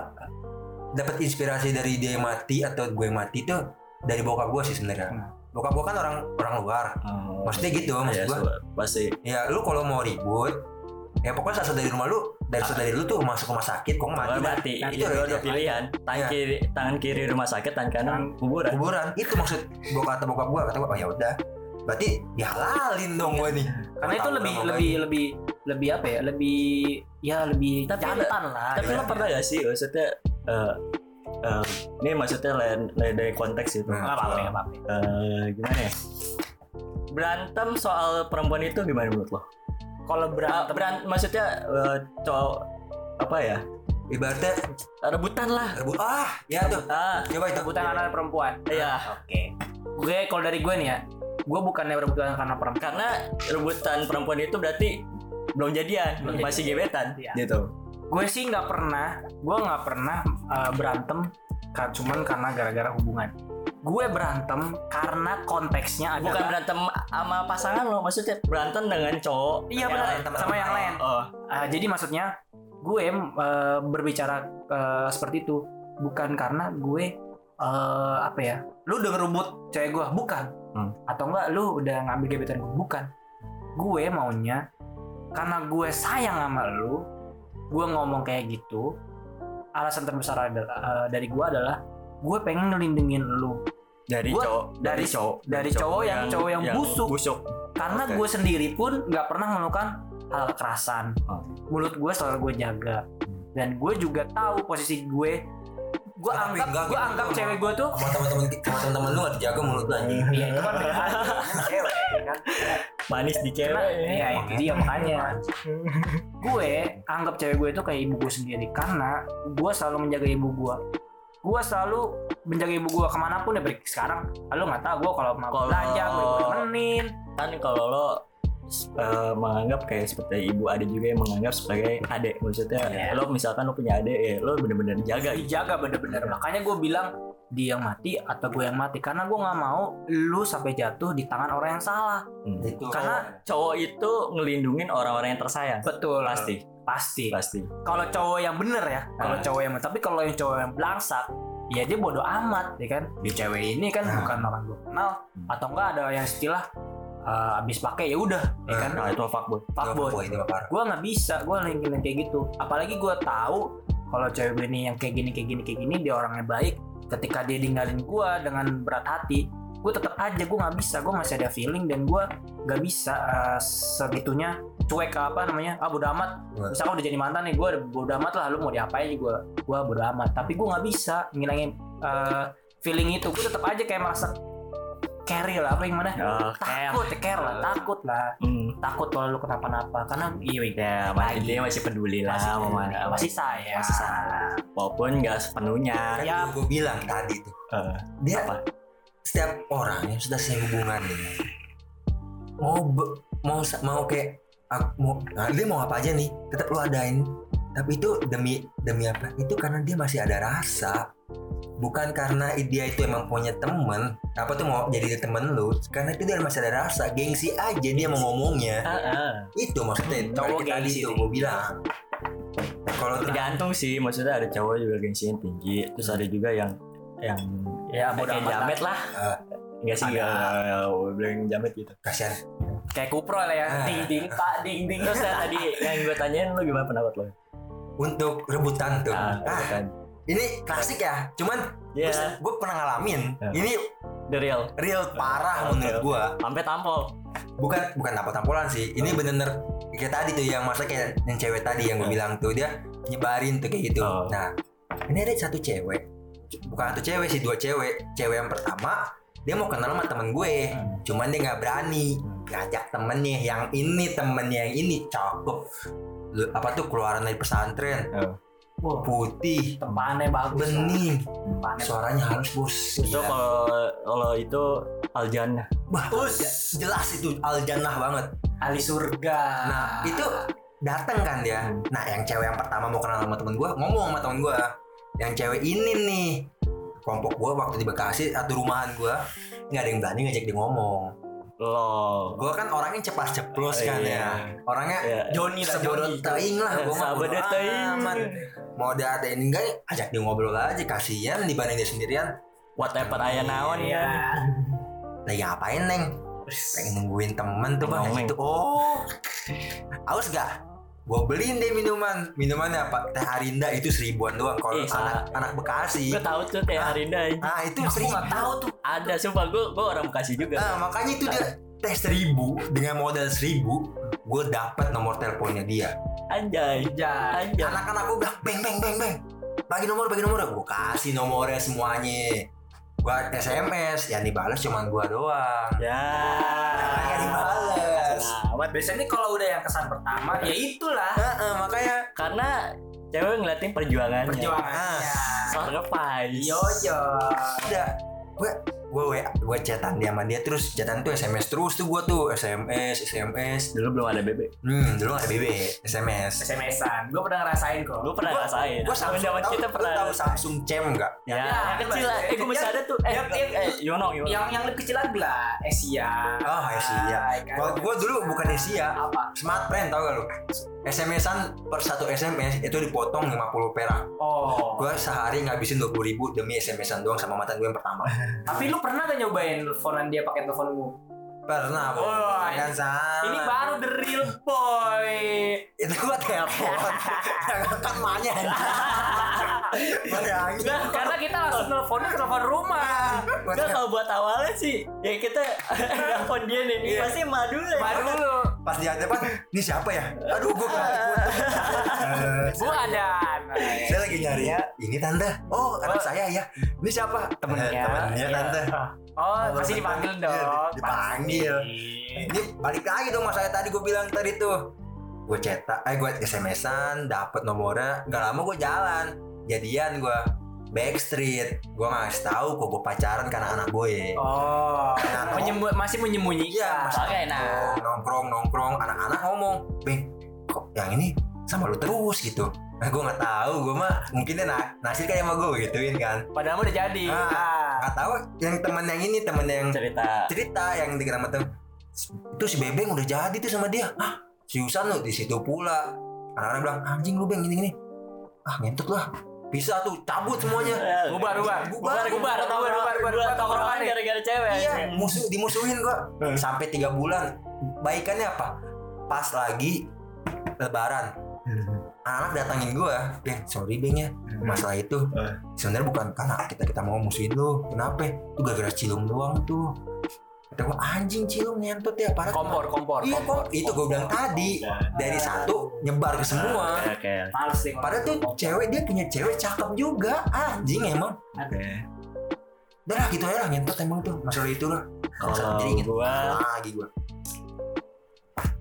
dapat inspirasi dari dia yang mati atau gue yang mati itu dari bokap gue sih sebenarnya. Hmm. Bokap gue kan orang orang luar. Oh. Maksudnya gitu, maksud Iya, gue. pasti Ya lu kalau mau ribut, ya pokoknya saat dari rumah lu, dari saat dari lu tuh masuk rumah sakit, kok mati, Mati. Nah, itu dua udah pilihan. Tangan Iya. kiri, tangan kiri rumah sakit, tangan kanan kuburan. kuburan. Itu maksud bokap kata bokap gue, kata gue, oh ya udah. Berarti ya halalin dong gue nih. Karena itu Tahu lebih dong, lebih lebih lebih apa ya? Lebih ya lebih Tapi jantan lah. Tapi ya. lo pernah gak sih maksudnya eh eh, ini maksudnya lain, lain dari konteks itu. Nah, Nggak apa-apa, nggak apa-apa. Eh, gimana ya? Berantem soal perempuan itu gimana menurut lo? Kalau berantem beran maksudnya eh, cowok apa ya? Ibaratnya Rebutan lah. rebut ah, ya tuh. Ah, Coba itu. rebutan anak perempuan. iya. Oke. Gue kalau dari gue nih ya, gue bukannya rebutan karena perempuan. Karena rebutan perempuan itu berarti belum jadian, Belum masih gebetan, Iya. gitu. gue sih nggak pernah gue nggak pernah uh, berantem ka- cuman karena gara-gara hubungan gue berantem karena konteksnya Bukan adalah berantem sama pasangan lo, maksudnya berantem dengan cowok. iya benar sama yang lain. lain Oh, Uh, jadi maksudnya gue uh, berbicara uh, seperti itu bukan karena gue uh, apa ya lu udah ngerebut cewek gue bukan Hmm. atau enggak lu udah ngambil gebetan gue bukan gue maunya karena gue sayang sama lu gue ngomong kayak gitu alasan terbesar adalah, uh, dari gue adalah gue pengen ngelindungin lu dari Gua- cowok, dari- dari cowok yang- cowok yang busuk. busuk. karena Oke. gue sendiri pun nggak pernah melakukan hal kekerasan Oh. mulut gue selalu gue jaga dan gue juga tahu posisi gue gue anggap enggak gue gitu, anggap Bang. cewek gue tuh Sama teman-teman sama teman-teman lu gak dijaga mulut lu anjing. Iya itu kan cewek kan Manis di cewek. ya itu dia makanya gue anggap cewek gue itu kayak ibu gue sendiri karena gue selalu menjaga ibu gue gue selalu menjaga ibu gue ke mana pun ya baik sekarang lu nggak tahu gue kalau mau belanja gue temenin kan kalau lo eh, menganggap kayak seperti ibu adik juga yang menganggap sebagai adik. Maksudnya Iya. lo misalkan lo punya adik ya lo bener-bener jaga dijaga bener-bener. Makanya gue bilang dia yang mati atau gue yang mati. Karena gue nggak mau lu sampai jatuh di tangan orang yang salah. Hmm. Itu Karena- cowok itu ngelindungin orang-orang yang tersayang. Betul. Pasti. Pasti. Pasti. Kalau cowok yang bener ya kalau Ah. cowok yang tapi kalau yang cowok yang belangsak ya dia bodoh amat ya kan? Di cewek ini kan Nah. bukan orang gue kenal. Hmm. atau enggak ada yang istilah uh, abis pakai ya udah ya kan? nah itu fuckboy. fuckboy. Gue nggak bisa gue linkin kayak gitu. Apalagi gue tahu kalau cewek gue ini yang kayak gini kayak gini kayak gini dia orangnya baik. Ketika dia ninggalin gue dengan berat hati gue tetap aja gue nggak bisa. Gue masih ada feeling dan gue nggak bisa eh, segitunya cuek ke apa namanya ah bodo amat. Iya. misalkan udah jadi mantan nih gue bodo amat lah lu mau diapain gue gue bodo amat. Tapi gue nggak bisa ngilangin eh, feeling itu. Gue tetap aja kayak merasa carry lah apa yang mana Oh, care. takut care lah takut lah Hmm. takut kalau lu kenapa-napa karena iya Ya, masih dia masih peduli lah masih, sama mana. masih sayang Masih sayang. Walaupun nggak sepenuhnya. Kan Ya. gue bilang tadi tuh Eh, dia apa? setiap orang yang sudah selesai hubungan nih mau be- mau mau kayak ah, mau nah, dia mau apa aja nih tetap lu adain tapi itu demi demi apa itu karena dia masih ada rasa bukan karena dia itu emang punya temen apa tuh mau jadi temen lu karena itu dia masih ada rasa gengsi aja dia mau ngomongnya Ah, ah. itu maksudnya Cowok balik tadi nih. gue bilang kalau Tergantung sih, maksudnya ada cowok juga gengsinya tinggi, terus ada juga yang yang ya lah. jamet lah. Eh, Enggak sih, enggak bilang jamet gitu. kasihan kayak kupro lah ya Ah. ding ding pak ding ding Terus tadi yang gue tanyain lu gimana pendapat lo? untuk rebutan tuh Ah, ah, kan. Ini klasik ya cuman Ya, gue pernah ngalamin. Ya. ini the real. real parah Oke, menurut oke. gue Sampai tampol. bukan bukan apa tampolan sih. Ini bener-bener kayak tadi tuh yang masa kayak yang cewek tadi yang gue Ya. bilang tuh dia nyebarin tuh kayak gitu. Oh. nah ini ada satu cewek. Bukan satu cewek sih dua cewek. Cewek yang pertama dia mau kenal sama temen gue. Hmm. cuman dia nggak berani. Ngajak temennya yang ini temennya yang ini. Cakep. Apa tuh keluaran dari pesantren Wah, putih temannya bagus bening. Temannya. Suaranya halus bos. Itu kalau kalau itu Aljana. Wah, je- jelas itu aljannah banget. Ahli surga. Nah, itu dateng kan dia. Hmm. Nah, yang cewek yang pertama mau kenal sama temen gue, ngomong sama temen gue. Yang cewek ini nih, kelompok gue waktu di Bekasi atau rumahan gue, nggak ada yang berani ngajak dia ngomong. Lo. Gue kan orangnya cepat ceplos kan iya. ya. Orangnya Iya. Joni lah Joni teing lah. Gue mah bodo teing. Mau dia ada ini enggak, ajak dia ngobrol aja. Kasian dibanding dia sendirian. Whatever aya naon ya. Lagi ngapain, Neng? Pengen nungguin temen tuh bang gitu. Oh, aus gak? Gue beliin deh minuman. Minumannya apa? Teh Arinda itu seribuan doang. Kalau Ih, anak anak Bekasi. Gue tahu tuh teh Arinda. anjing. Nah itu Aku seribu. nggak tahu tuh Ada, sumpah gue gue orang Bekasi juga. Nah makanya itu dia teh seribu dengan modal seribu. Gue dapat nomor teleponnya dia. Anjay. Jai. Anjay. Anak-anak gue bilang beng beng beng beng. Bagi nomor bagi nomor. Gue kasih nomornya semuanya. Gue SMS. Yang dibalas cuma gue doang. Ya. Nggak dibales. Amat. biasanya kalau udah yang kesan pertama ya itulah Heeh, makanya Karena cewek ngeliatin perjuangannya. perjuangannya Sacrifice. yo yo ada gue gue gue gue chatan dia sama dia terus chatan tuh SMS terus tuh gue tuh SMS SMS Dulu belum ada BB. hmm dulu ada BB SMS SMS-an gue pernah ngerasain kok Gue pernah Gua- ngerasain. gue Samsung zaman tahu, kita pernah. tahu Samsung Cem nggak Ya, Ya, yang kecil lah. Eh, gue masih ada tuh. Eh, Yang- eh, eh, Yono, Yono. yang yang lebih kecilan lah Asia Oh, Asia. kan? Gua, gua dulu bukan Asia, apa Smart Friend tau gak lu? SMS-an per satu SMS itu dipotong 50 perak. oh Gua sehari ngabisin 20 ribu demi SMS-an doang sama mantan gue yang pertama. tapi lu pernah gak nyobain teleponan dia pakai teleponmu Pernah, Bang. Oh, Jangan salah. ini baru the real boy Itu gua telepon. Jangan kan mahnya. Bayangin. Nah, karena kita langsung teleponnya ke telepon rumah Enggak kalau buat awalnya sih ya kita nelfon dia nih. Iya. Pasti mah dulu ya. baru dulu Pas di depan, ini siapa ya? Aduh, gua kepikir. Eh, bu ada saya lagi nyari ini tante. Oh anak saya ya. Ini siapa? Temennya. Eh, temennya tante. Oh pasti dipanggil Iya, dong dipanggil. ini balik lagi dong mas saya tadi gue bilang tadi tuh. Gue cetak eh gue SMS-an dapet nomornya. Nggak lama gue jalan jadian gue backstreet. Gue ngasih tahu kok gue pacaran karena anak gue. Oh Nah, menyembu- masih menyembunyikan. Iya, mas- Oke, nah. nongkrong nongkrong. Anak-anak ngomong beng kok yang ini sama lu terus? Gitu. Nah gue nggak tahu. Gue mah mungkin dia na nasir kayak sama gue gituin kan. Padahal udah jadi. Ah. Ah. nggak tahu yang temen yang ini temen yang Cerita. cerita yang di tem itu si bebeng udah jadi tuh sama dia. Ah seriusan lu? Di situ pula. Anak-anak bilang anjing lu beng gini gini ah ngentut lah bisa tuh cabut semuanya. Bubar bubar Bubar, bubar. Bubar bubar bubar bubar tongkrongan gara-gara cewek. iya musuh dimusuhin gua sampai tiga bulan. Baikannya apa? Pas lagi lebaran. Anak datangin gue Beng sorry Beng ya. Masalah itu. Eh. sebenarnya bukan karena kita kita mau musuhin lu. Kenapa? Itu gara-gara cilung doang tuh kata gue anjing cilung nyentot ya parah. Kompor kompor iya kompor. kok itu gue bilang tadi dari satu nyebar ke semua. Oke, oke. Sih. padahal tuh cewek dia punya cewek cakep juga. Anjing emang. Oke. udah lah gitu aja lah nyentot emang tuh. Masalah itu lah. Kalau jadi inget gua- lagi gue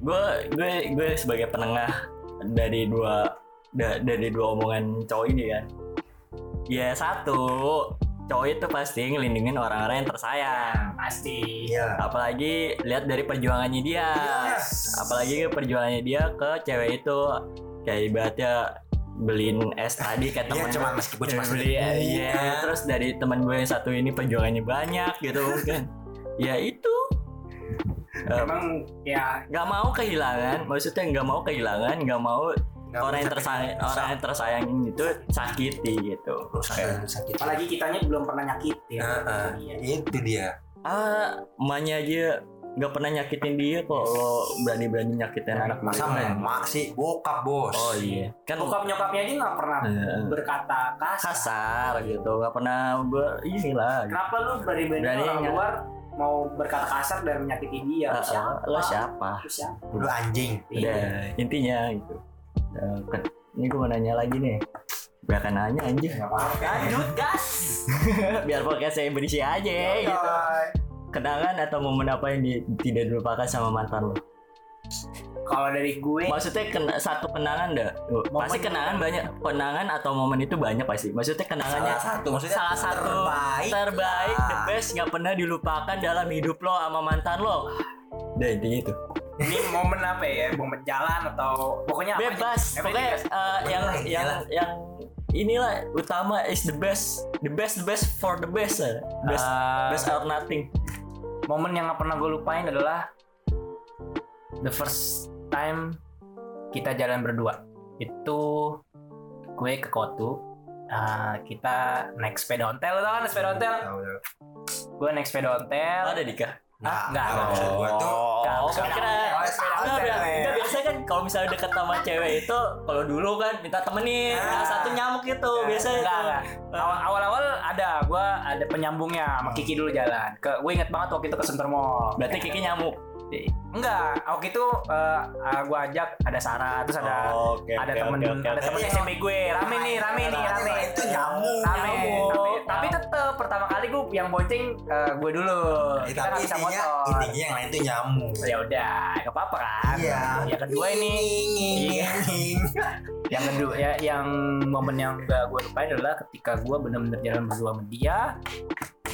gue gue gue sebagai penengah dari dua da- dari dua omongan cowok ini kan. Ya satu cowok itu pasti ngelindungin orang-orang yang tersayang pasti. iya. Apalagi lihat dari perjuangannya dia. Yes. apalagi ke perjuangannya dia ke cewek itu. Kayak ibaratnya beliin es tadi kayak temen cuman meskipun cuma beli seribu, iya. Terus dari teman gue yang satu ini perjuangannya banyak gitu kan ya itu. Emang ya nggak mau kehilangan. Maksudnya nggak mau kehilangan nggak mau orang yang tersayang sakit- orang yang tersayang itu sakiti gitu Kayak, dan sakit apalagi kitanya belum pernah nyakitin. Heeh. Iya. itu dia ah emaknya aja nggak pernah nyakitin dia kok lo berani berani nyakitin anak masa mereka. emak sih bokap bos oh iya kan Bokap nyokapnya aja nggak pernah eh, berkata kasar. kasar gitu nggak pernah ber inilah gitu. Kenapa lu berani-berani Berani orang luar mau berkata kasar dan menyakiti dia? Lu siapa? lo siapa Lu siapa? lu anjing Iya. udah intinya gitu Nah, kan- ini gue mau nanya lagi nih. Biarkan nanya anjir. Lanjut gas. Biar podcast saya berisi aja gitu. Kenangan atau momen apa yang di- tidak dilupakan sama mantan lo Kalau dari gue, Maksudnya kena, satu kenangan dah Pasti Momen- kenangan banyak. Kenangan atau momen itu banyak pasti. Maksudnya kenangannya salah satu maksudnya salah satu terbaik terbaik lah. the best nggak pernah dilupakan dalam hidup lo sama mantan lo. Udah intinya itu ini momen apa ya? Momen jalan atau pokoknya apa aja? bebas Everything pokoknya bebas. eh, yang yang gila. yang inilah utama is the best the best the best for the best eh. best Eh, best or nothing momen yang gak pernah gue lupain adalah the first time kita jalan berdua itu gue ke Kotu uh, kita naik sepeda ontel tau kan sepeda ontel Tahu, tahu. gue naik sepeda ontel ada dika Nah, Nggak, kalau nggak. maksud gua tuh Enggak, biasa, ya. enggak, biasa kan kalau misalnya deket sama cewek itu kalau dulu kan minta temenin, Ah. nah, satu nyamuk itu biasa itu. Enggak, enggak. Awal- awal-awal ada gue ada penyambungnya sama Kiki dulu jalan ke gue inget banget waktu itu ke Center Mall Berarti Kiki nyamuk. enggak waktu itu gue ajak ada Sarah terus ada Oh, oke, ada oke, temen oke, oke, ada temen SMP gue rame nih rame nih rame itu nyamuk rame, pertama kali gue yang bonceng eh, gue dulu. Eh, kita tapi nggak bisa intinya motor. intinya yang lain tuh nyamuk. Ya udah gak apa-apa kan? Iya. Yang kedua ini. Iya. Yang kedua ya yang momen yang gak gue lupain adalah ketika gue bener-bener jalan berdua sama dia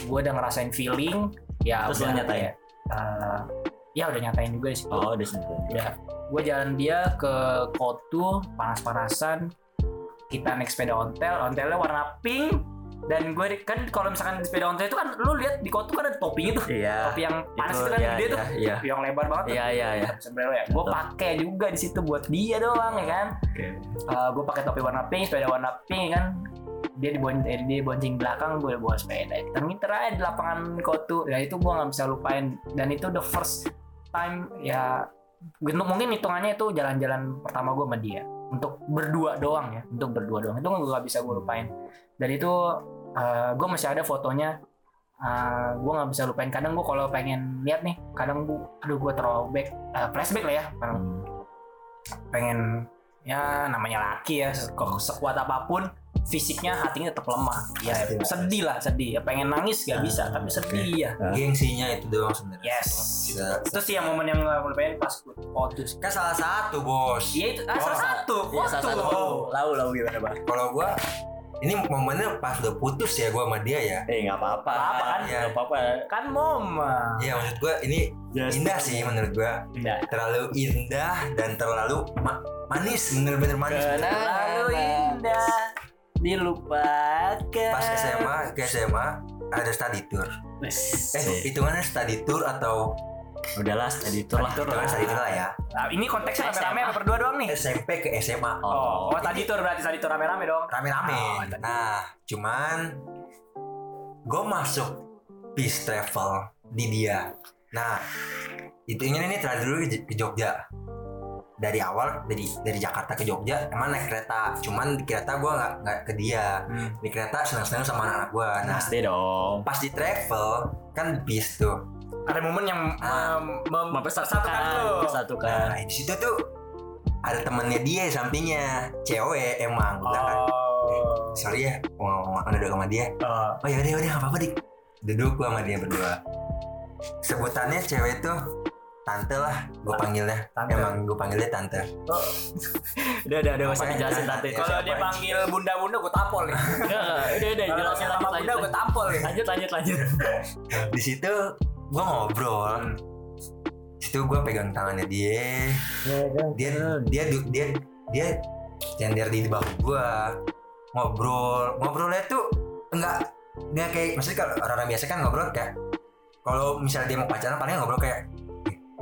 gue udah ngerasain feeling ya Terus udah nyatain? kayak, eh, ya udah nyatain juga sih. Oh, udah sini. ya gue jalan dia ke Kotu panas-panasan kita naik sepeda ontel ontelnya warna pink dan gue kan kalau misalkan di sepeda ontel itu kan lu lihat di Kotu kan ada topinya tuh Iya. topi yang panas itu, kan iya, gede iya, tuh Iya. yang lebar banget. Iya, iya, iya. Sombrero ya gue pakai juga di situ buat dia doang ya kan Oke. gue pakai topi warna pink sepeda warna pink kan dia di bon eh, dia bonceng belakang gue bawa sepeda ngiter aja di lapangan Kotu ya itu gue nggak bisa lupain dan itu the first time ya gue- mungkin hitungannya itu jalan-jalan pertama gue sama dia untuk berdua doang ya untuk berdua doang. Itu gue gak bisa gue lupain. Dan itu gue masih ada fotonya. Gue nggak bisa lupain. Kadang gue kalau pengen lihat nih kadang gue aduh gue throwback eh, flashback lah ya. Hmm. pengen ya namanya laki ya sekuat apa pun fisiknya hatinya tetap lemah. Ya Pasti, sedih lah sedih. Ya pengen nangis gak bisa Ah, tapi sedih ya. Gengsinya itu doang sebenarnya. Yes. Bisa- itu sih yang momen yang gak lupain pas gue fokus kan salah satu bos. Iya itu ah, salah Oh, satu. Iya, salah satu. Lau, lau gimana, Bang? kalau gua ini momennya pas udah putus ya gua sama dia ya? Eh, nggak apa-apa. Nggak apa, kan? Nggak apa-apa. kan momen. Iya maksud gua ini Just- indah sih menurut gua. Indah. terlalu indah dan terlalu ma- manis bener-bener manis. Terlalu indah dilupakan. Pas SMA ke SMA ada study tour. Eh hitungannya study tour atau Udahlah, tadi itu lah. hitungan study tour lah ya. Nah, ini konteksnya rame-rame apa berdua doang nih? SMP ke SMA oh, oh tadi tuh berarti tadi tuh rame-rame dong. Rame-rame. Oh, nah cuman gue masuk peace travel di dia. Nah itu ini terakhir dulu ke Jogja dari awal dari dari Jakarta ke Jogja emang naik kereta cuman di kereta gue nggak nggak ke dia Hmm. di kereta senang-senang sama anak-anak gue nah Pasti dong. pas di travel kan bis tuh Ada momen yang Ah. mem- mem- Mempersatukan, mempersatukan. nah di situ tuh ada temennya dia di sampingnya cewek emang bilang kan Oh. sorry ya mau mau makan duduk sama dia Oh. oh ya udah udah nggak apa-apa dik duduk gua sama dia berdua sebutannya cewek tuh tante lah gue panggilnya Tante. emang gue panggilnya tante Udah, udah, udah, usah Apaan? dijelasin tante. Ya, Kalau dia panggil bunda-bunda gue tampol nih. Udah, udah, udah, jelasin lanjut, bunda gue tampol nih. Lanjut, lanjut, lanjut. di situ gue ngobrol Hmm. di situ gue pegang tangannya dia dia dia du- dia dia nyender di bahu gue ngobrol ngobrolnya tuh enggak enggak kayak maksudnya kalau orang-orang biasa kan ngobrol kayak kalau misalnya dia mau pacaran paling ngobrol kayak "Eh,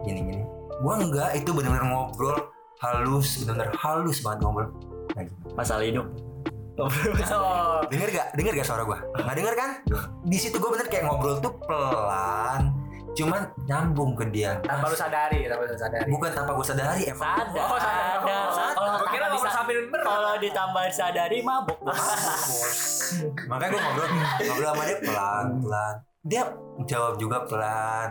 gini gini gue enggak itu benar-benar ngobrol halus benar-benar halus banget ngobrol Nah, gitu. Masalah hidup. Oh. denger gak denger gak suara gue nggak denger kan di situ gue bener kayak ngobrol tuh pelan cuman nyambung ke dia Tanpa lu sadari, tanpa lu sadari. bukan tanpa gue sadari emang Sadar, Oh, sadar. sadar. Oh, Kalau Gua kira ngobrol bisa- sambil ber. Kalau ditambah sadari mabuk. Bos. makanya gue ngobrol ngobrol sama dia pelan pelan dia jawab juga pelan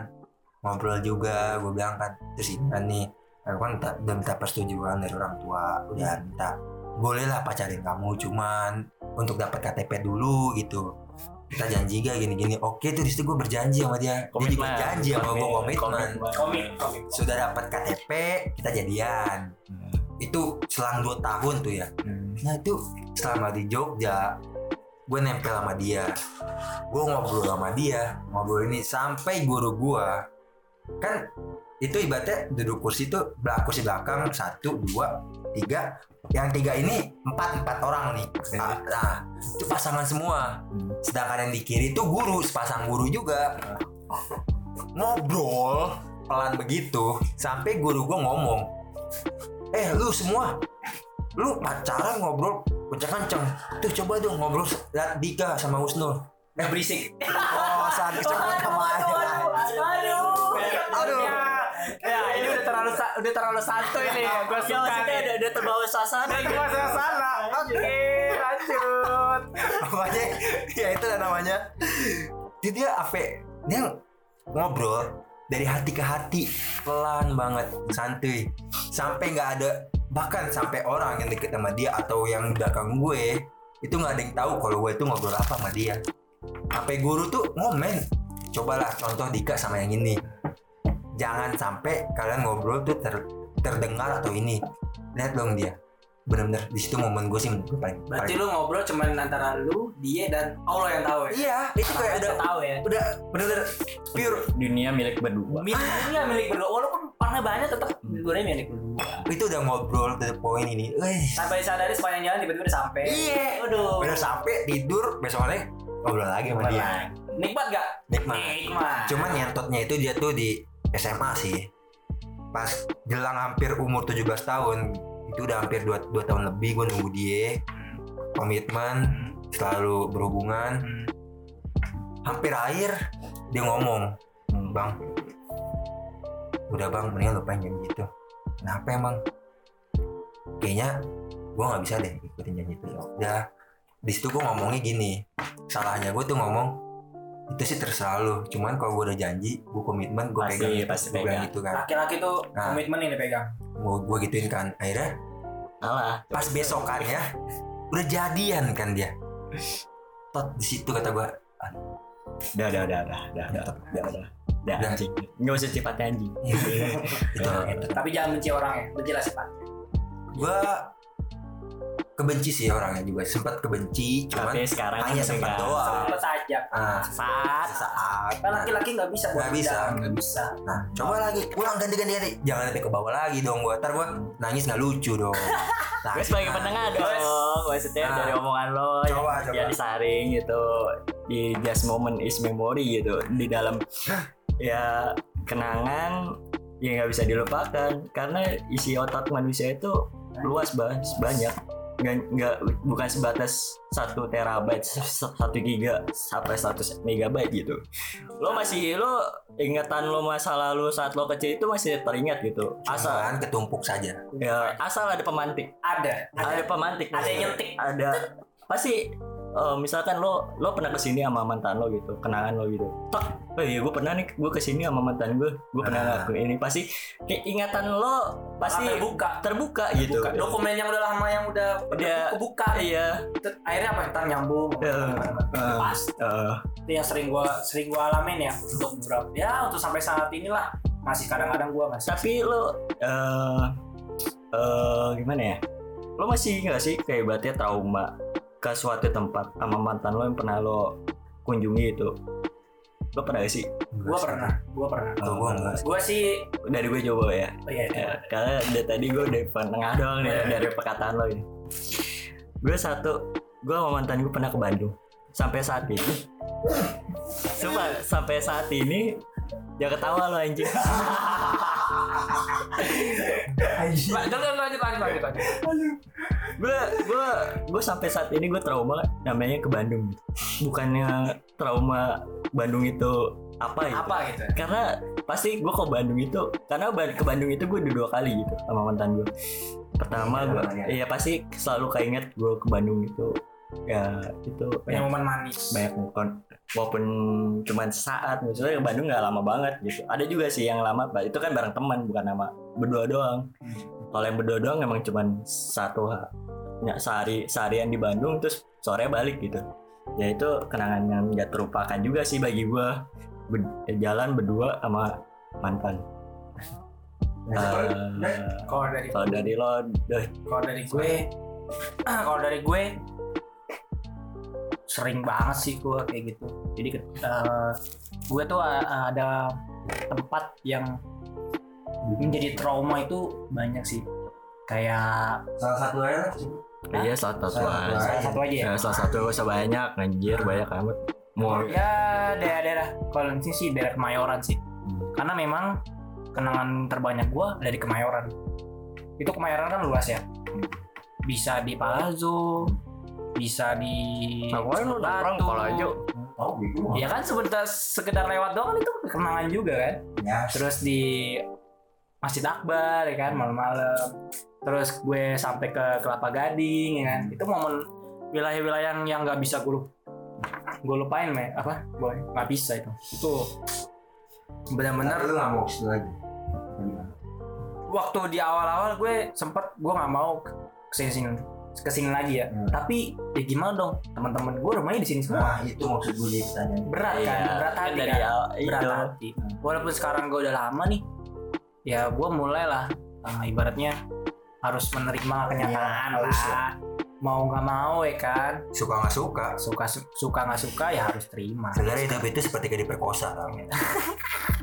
ngobrol juga gue bilang kan terus ini nih? Aku kan udah minta persetujuan dari orang tua udah minta bolehlah pacarin kamu cuman untuk dapat KTP dulu gitu. Kita janji gak gini-gini. Oke tuh di situ gue berjanji sama dia. Dia juga janji sama gue komitmen. sudah dapat KTP kita jadian. Itu selang 2 tahun tuh ya. Nah itu selama di Jogja gue nempel sama dia. Gue ngobrol sama dia ngobrol ini sampai guru gue kan itu ibaratnya duduk kursi tuh kursi belakang satu dua tiga yang tiga ini empat empat orang nih Ah, nah itu pasangan semua sedangkan yang di kiri itu guru sepasang guru juga ngobrol pelan begitu sampai guru gue ngomong eh lu semua lu pacaran ngobrol kenceng-kenceng tuh coba dong ngobrol lihat Dika sama Husnul Nggak berisik. oh saat kecepatan ke mana Aduh. Aduh. Ya, ya, ini udah terlalu udah terlalu santuy nih. Gue Ya suka maksudnya nih. udah, udah terbawa suasana. Udah gua sana. Oke, lanjut. namanya ya itu lah namanya jadi dia apa dia ngobrol dari hati ke hati pelan banget santuy sampai nggak ada bahkan sampai orang yang deket sama dia atau yang di belakang gue itu nggak ada yang tahu kalau gue itu ngobrol apa sama dia sampai guru tuh ngomen cobalah contoh Dika sama yang ini jangan sampai kalian ngobrol tuh ter- terdengar atau ini lihat dong dia bener-bener di situ momen gue sih menurut gue paling Berarti paling- lu ngobrol cuman antara lu, dia dan Allah yang tahu ya. Iya, itu kayak udah tahu ya. udah bener-bener pure. Dunia milik berdua. Miliknya milik berdua, walaupun warna banyak tetap dua milik berdua. Itu udah ngobrol to the point ini. Wih. Sampai sadari sepanjang jalan tiba-tiba udah sampai. Iya. Waduh. Bener sampai tidur besoknya ngobrol lagi sama dia. Nikmat gak? Nikmat. Nikmat. Cuman nyentotnya itu dia tuh di SMA sih. Pas jelang hampir umur 17 tahun, itu udah hampir 2, tahun lebih gue nunggu dia. Komitmen, Hmm. selalu berhubungan. Hmm. Hampir akhir dia ngomong, "Bang, udah bang, mendingan lupain janji itu." Kenapa emang? Kayaknya gue nggak bisa deh ikutin janji itu. Ya udah. Di situ gue ngomongnya gini, salahnya gue tuh ngomong itu sih terserah lo cuman kalau gue udah janji gue komitmen gue pegang pasti gue pegang. gitu kan. Laki-laki tuh Nah. komitmen ini pegang. Gue gue gituin kan. Akhirnya Alah. pas besokan ya udah jadian kan dia. Tot di situ kata gue dah dah dah dah dah, dah, dah, dah, Nggak usah cepat anjing. tapi jangan benci orang ya benci lah sifat gue kebenci sih orangnya juga sempat kebenci cuman Tapi sekarang hanya kan sempat doang Sempet aja. ah Saat. saat Kan laki-laki nggak bisa Nggak bisa. nggak bisa. nah coba lagi pulang ganti ganti ganti jangan nanti ke bawah lagi dong gue ntar gue nangis nggak lucu dong nah, Gue sebagai nah, penengah dong, maksudnya Nah. dari omongan lo Coba, yang coba. ya disaring gitu di just moment is memory gitu di dalam ya kenangan yang nggak bisa dilupakan karena isi otak manusia itu luas banget banyak nggak nggak bukan sebatas satu terabyte satu giga sampai 100 megabyte gitu. Lo masih lo ingatan lo masa lalu saat lo kecil itu masih teringat gitu. Asal Cuman ketumpuk saja. ya asal ada pemantik. Ada. Ada pemantik. Ada yang nyetik. ada. Pasti eh, misalkan lo lo pernah ke sini sama mantan lo gitu kenangan lo gitu. Tak oh iya gue pernah nih gue ke sini sama mantan gue gue pernah Ah. ngelakuin ini. Pasti kayak ingatan lo pasti Pasti terbuka. terbuka gitu Buka. dokumen yang udah lama yang udah Dia- kebuka. Iya. Ter- akhirnya apa? Ntar nyambung. Ya. Ah. pas. eh, itu yang sering gua sering gua alamin ya untuk beberapa ya untuk sampai saat inilah. Masih kadang-kadang gua masih tapi lo eh eh, gimana ya? Lo masih nggak sih kayak berarti trauma ke suatu tempat sama mantan lo yang pernah lo kunjungi itu lo pernah gak sih gua pernah gua pernah Oh, gua enggak. gua sih dari gue coba ya oh iya Ya, karena dari tadi gue dari tengah doang nih dari perkataan lo ini. Gue satu, gue sama mantan gue pernah ke Bandung. Sampai saat ini, Sumpah, sampai saat ini ya ketawa lo anjing. lanjut lanjut lanjut lanjut lanjut gue gue gue sampai saat ini gue trauma namanya ke Bandung. Bukannya trauma Bandung itu apa gitu? apa gitu Karena pasti gue ke Bandung itu karena ke Bandung itu gue udah dua kali gitu sama mantan gue. Pertama gue, iya. iya pasti selalu keinget gue ke Bandung itu ya itu banyak ya, momen manis banyak bukan walaupun cuman saat misalnya ke Bandung nggak lama banget gitu. Ada juga sih yang lama itu kan bareng teman bukan nama berdua doang. Kalau yang berdua doang emang cuman satu ya, sehari seharian di Bandung terus sore balik gitu. Ya itu kenangan yang nggak terlupakan juga sih bagi gua. Ber- jalan berdua sama mantan. Eh, kalau dari kalau dari lo kalau dari gue kalau dari gue sering banget sih gue kayak gitu. Jadi ke- eh, gue tuh a- ada tempat yang menjadi trauma itu banyak sih. Kayak Salah satu aja lah. iya salah satu Salah satu aja. salah satu aja ya? Ya, salah satu gak usah banyak anjir banyak amat. Mau ya daerah-daerah. Kalau di sini sih daerah Kemayoran sih. Karena memang kenangan terbanyak gue dari Kemayoran. Itu Kemayoran kan luas ya. Bisa di Palazzo bisa di Ngapain lu nongkrong kalau aja Oh gitu. Ya kan sebentar sekedar lewat doang kan itu kenangan juga kan. Ya. Terus di Masjid Akbar ya kan malam-malam. Terus gue sampai ke Kelapa Gading ya kan. Itu momen wilayah-wilayah yang yang nggak bisa gue gue lupain me apa boy nggak bisa itu itu benar-benar Lu nggak mau lagi. waktu di awal-awal gue sempet gue nggak mau ke sini sini ke sini lagi ya. Hmm. tapi ya gimana dong teman-teman gue rumahnya di sini semua. Nah itu maksud gue di pertanyaan. berat kan Iya, berat kan hati dari kan. awal berat itu hati. Walaupun sekarang gue udah lama nih ya gue mulai lah uh, ibaratnya harus menerima kenyataan Iya, harus lah mau nggak mau ya kan Suka nggak suka. suka su- suka nggak suka ya harus terima Sebenarnya hidup itu seperti kayak diperkosa kan.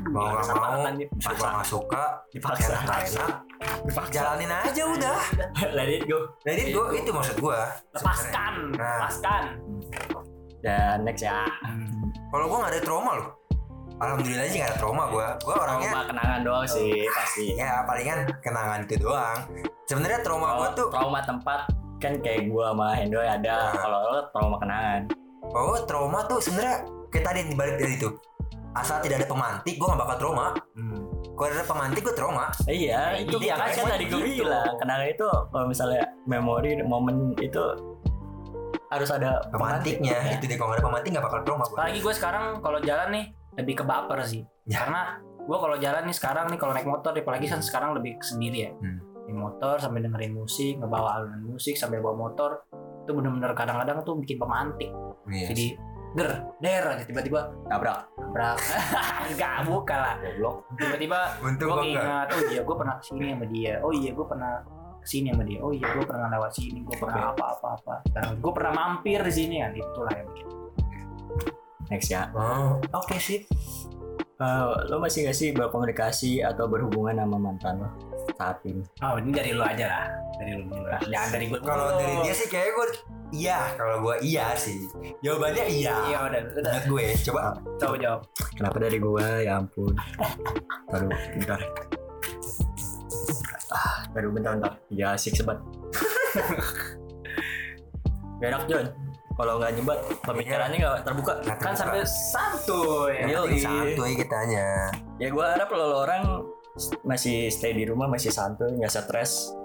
Mau nggak mau, suka dipaksa. nggak suka, dipaksa enak nggak enak, jalanin aja udah. let it go Jadi gue itu maksud gue. lepaskan Nah. lepaskan dan next ya Kalau gue nggak ada trauma loh. Alhamdulillah sih nggak ada trauma gue. Gue orangnya trauma kenangan doang sih pasti ya palingan kenangan itu doang. Sebenarnya trauma gue tuh, trauma tempat kan kayak gua sama Hendro ada Nah. kalau lo trauma kenangan oh trauma tuh sebenarnya kayak tadi dibalik dari itu. Asal tidak ada pemantik, gue nggak bakal trauma. Hmm. Kalau ada pemantik, gue trauma. iya Nah, itu iya, ya kan kan tadi gue gitu. bilang kenangan itu kalau misalnya memori momen itu harus ada Pemantiknya pemantik. itu deh kalau nggak ada pemantik nggak bakal trauma gue. apalagi gue sekarang kalau jalan nih lebih ke baper sih Ya. karena gue kalau jalan nih sekarang nih kalau naik motor apalagi kan sekarang lebih sendiri ya Hmm. Naik motor sambil dengerin musik ngebawa alunan musik sambil bawa motor itu bener-bener kadang-kadang tuh bikin pemantik. Iya. jadi der der aja tiba-tiba tabrak nabrak. Enggak bukan lah. Goblok. Tiba-tiba gue ingat oh iya gue pernah ke sini sama dia. Oh iya gue pernah ke sini sama dia. Oh iya gue pernah lewat sini gue pernah apa-apa apa gue pernah mampir di sini kan? Itulah yang bikin. Next ya. Oh, oke sih. Eh, lo masih gak sih berkomunikasi atau berhubungan sama mantan lo saat ini oh ini dari lu aja lah dari lu dulu lah jangan dari gue Kalau dari dia sih kayak gue iya. Kalau gue iya sih. Jawabannya iya. iya udah udah Menurut gue, coba. coba jawab kenapa dari gua ya ampun baru bentar ah baru bentar bentar ya asik sebat Gak enak John. Kalau nggak nyebat, pemikirannya nggak terbuka. Nggak Kan terbuka. sampai santuy. Penting santuy kitanya Ya gue harap lo, lo orang masih stay di rumah, masih santuy, nggak stres.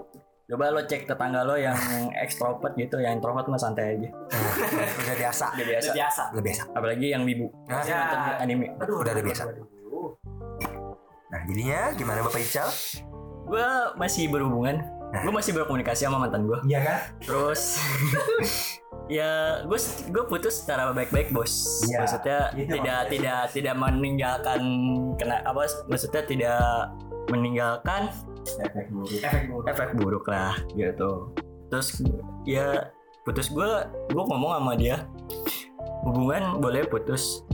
Coba lo cek tetangga lo yang extrovert gitu, yang introvert mah santai aja. udah biasa Udah biasa. Udah biasa. udah biasa Apalagi yang wibu. Nah, nonton anime. Aduh, Udah ada biasa. nah jadinya gimana bapak Ical Gue masih berhubungan. Gue masih berkomunikasi sama mantan gue. iya kan Terus ya gue gue putus secara baik-baik bos. Iya, Maksudnya itu tidak maksudnya. tidak tidak meninggalkan kena apa? Maksudnya tidak meninggalkan efek buruk Efek buruk. efek buruk lah gitu. Terus ya putus gue gue ngomong sama dia hubungan boleh putus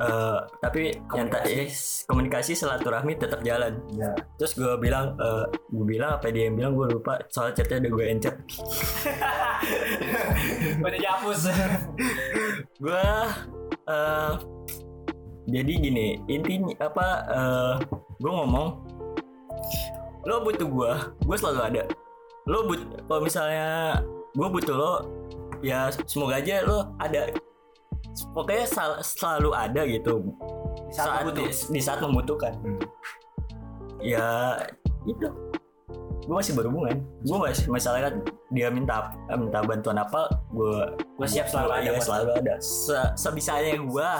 Eh, tapi yang tadi komunikasi silaturahmi tetap jalan. Iya. Terus gue bilang, eh, gue bilang apa dia yang bilang gue lupa soal chatnya udah gue encet. Udah dihapus. gue eh jadi gini intinya apa eh gue ngomong lo butuh gue gue selalu ada lo but kalau misalnya gue butuh lo ya semoga aja lo ada pokoknya sal- selalu ada gitu. Di saat saat di, di saat membutuhkan. Hmm. ya itu. Gue masih berhubungan. Gue masih misalnya kan dia minta minta bantuan apa gue Gue siap selalu ada buat selalu ada. Se sebisanya gue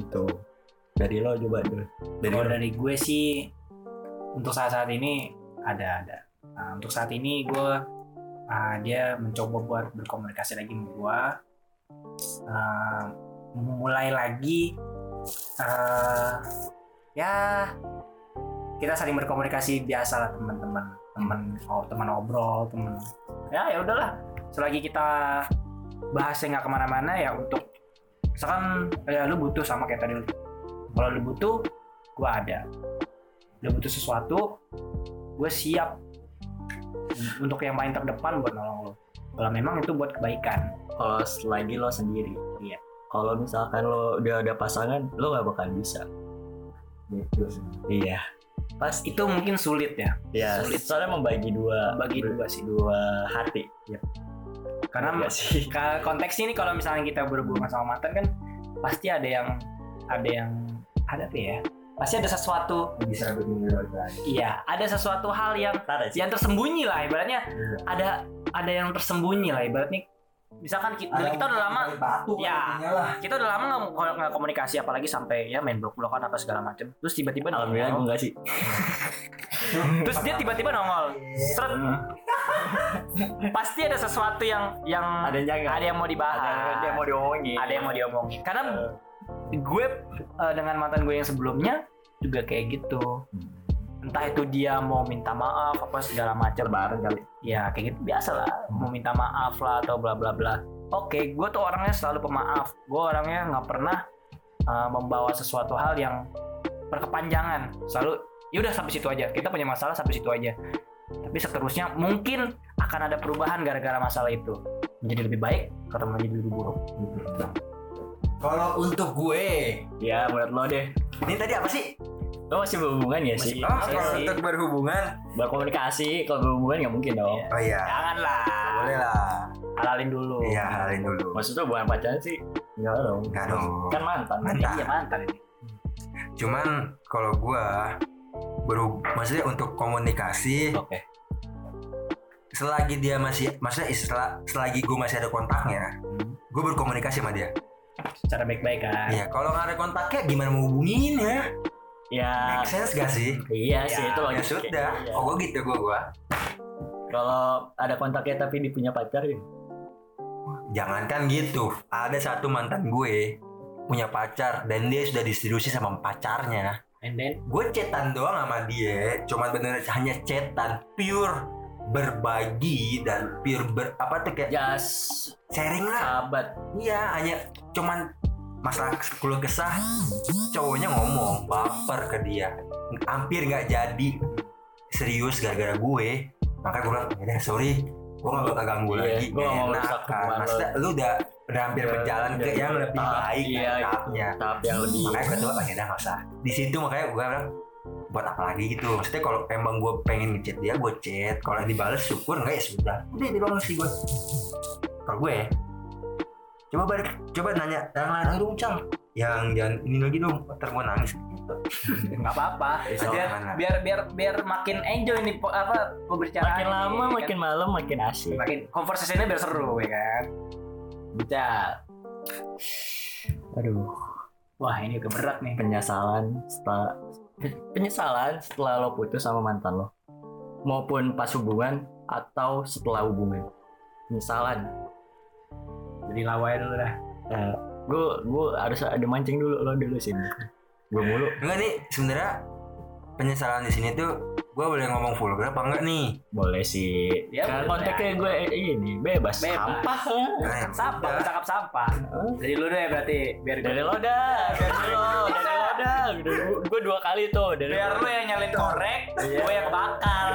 gitu. Dari lo coba dulu dari lo. dari gue sih untuk saat-saat ini ada ada. Nah, untuk saat ini gue ah, dia mencoba buat berkomunikasi lagi sama gue, Ah, mulai lagi ah, ya kita saling berkomunikasi biasa lah teman-teman teman oh teman obrol teman ya ya udahlah. Selagi kita bahasnya nggak ke mana-mana ya untuk misalkan ya lu butuh sama kayak tadi kalau lu butuh gue ada. Lu butuh sesuatu gue siap. Untuk yang paling terdepan buat nolong lo kalau memang itu buat kebaikan. Kalau lagi lo sendiri Iya. kalau misalkan lo udah ada pasangan lo nggak bakal bisa. Gitu. iya. Pas itu mungkin sulit ya. Ya Sulit. soalnya membagi dua. Membagi dua sih. dua hati. Karena Iya sih. konteksnya ini kalau misalnya kita berhubungan sama mantan kan pasti ada yang ada yang ada apa ya? Pasti ada sesuatu bisa iya ada sesuatu hal yang yang tersembunyi lah ibaratnya. Iya. ada ada yang tersembunyi lah ibaratnya misalkan kita, kita udah lama batu Ya. kita udah lama nggak komunikasi apalagi sampai ya main blok blokan apa segala macam terus tiba-tiba alhamdulillah gue enggak sih. Terus dia tiba-tiba nongol. Seret. Pasti ada sesuatu yang yang ada yang ada yang mau dibahas. Ada yang mau diomongin. Ada yang mau diomongin. Karena gue eh, dengan mantan gue yang sebelumnya juga kayak gitu entah itu dia mau minta maaf apa segala macam lebaran kali ya kayak gitu biasa lah mau minta maaf lah atau bla bla bla. Oke gue tuh orangnya selalu pemaaf. Gue orangnya nggak pernah uh, membawa sesuatu hal yang berkepanjangan. Selalu yaudah sampai situ aja. Kita punya masalah sampai situ aja. Tapi seterusnya mungkin akan ada perubahan gara-gara masalah itu. Menjadi lebih baik atau menjadi lebih buruk. Kalau untuk gue ya menurut lo deh. ini tadi apa sih lo masih berhubungan ya sih? oh Iya kalau sih. untuk berhubungan. Berkomunikasi kalau berhubungan nggak mungkin dong. Oh iya. Janganlah. Boleh lah. Halalin dulu. Iya halin dulu. Maksudnya bukan pacaran sih? Enggak dong. Enggak dong. kan mantan. Mantan. iya mantan ini. Cuman kalau gue berhub maksudnya untuk komunikasi oke. selagi dia masih maksudnya sel- selagi gue masih ada kontaknya gue berkomunikasi sama dia. Secara baik-baik kan? Iya kalau nggak ada kontaknya gimana mau hubungin ya ya. Make sense gak sih? Iya sih Ya, itu ya sudah. Iya. oh gue gitu gue gue kalau ada kontaknya tapi dia punya pacar ya jangankan gitu. Ada satu mantan gue punya pacar dan dia sudah distribusi sama pacarnya. And then? Gue chatan doang sama dia. Cuman bener hanya chatan pure berbagi dan pure ber apa tuh kayak just sharing lah. sahabat. Iya hanya cuman masalah keluh kesah cowoknya ngomong baper ke dia. Hampir nggak jadi. Serius gara-gara gue. Makanya gue bilang ya sorry. Gue nggak bakal ganggu Iya, lagi. gua nggak mau rusak kan. maksudnya lu udah udah hampir Udah- berjalan ke udah yang ke lebih tahap- baik iya, tahapnya. tahap yang lebih makanya gue tuh ya udah nggak usah. Di situ makanya gue bilang buat apa lagi? Gitu. Maksudnya kalau emang gue pengen ngechat dia gue chat. Kalau dibales syukur enggak ya sudah. Udah dibales sih gue kalau gue coba balik coba nanya yang lain dong cal yang jangan ini lagi dong ntar gua nangis gitu. nggak apa-apa Bisa biar, biar biar biar makin enjoy nih po- apa pembicaraan Makin ini, lama, kan? makin malam, makin asik. makin conversationnya biar seru ya kan Betul. Aduh, wah ini agak berat nih penyesalan setelah penyesalan setelah lo putus sama mantan lo, maupun pas hubungan atau setelah hubungan. Penyesalan. Jadi lawai dulu dah Gue gue harus ada mancing dulu lo dulu sini. Gue mulu. enggak nih sebenarnya penyesalan di sini tuh gua boleh ngomong vulgar apa enggak nih Boleh sih. Ya, Karena boleh. kontaknya gue ini bebas. Bebas. Sampah. Nah, ya sampah cakap sampah jadi lu deh berarti biar Dari lo dah, dari lo, dari lo dah. Gue dua kali tuh. Dari biar lu yang nyalin korek Iya. gue yang bakal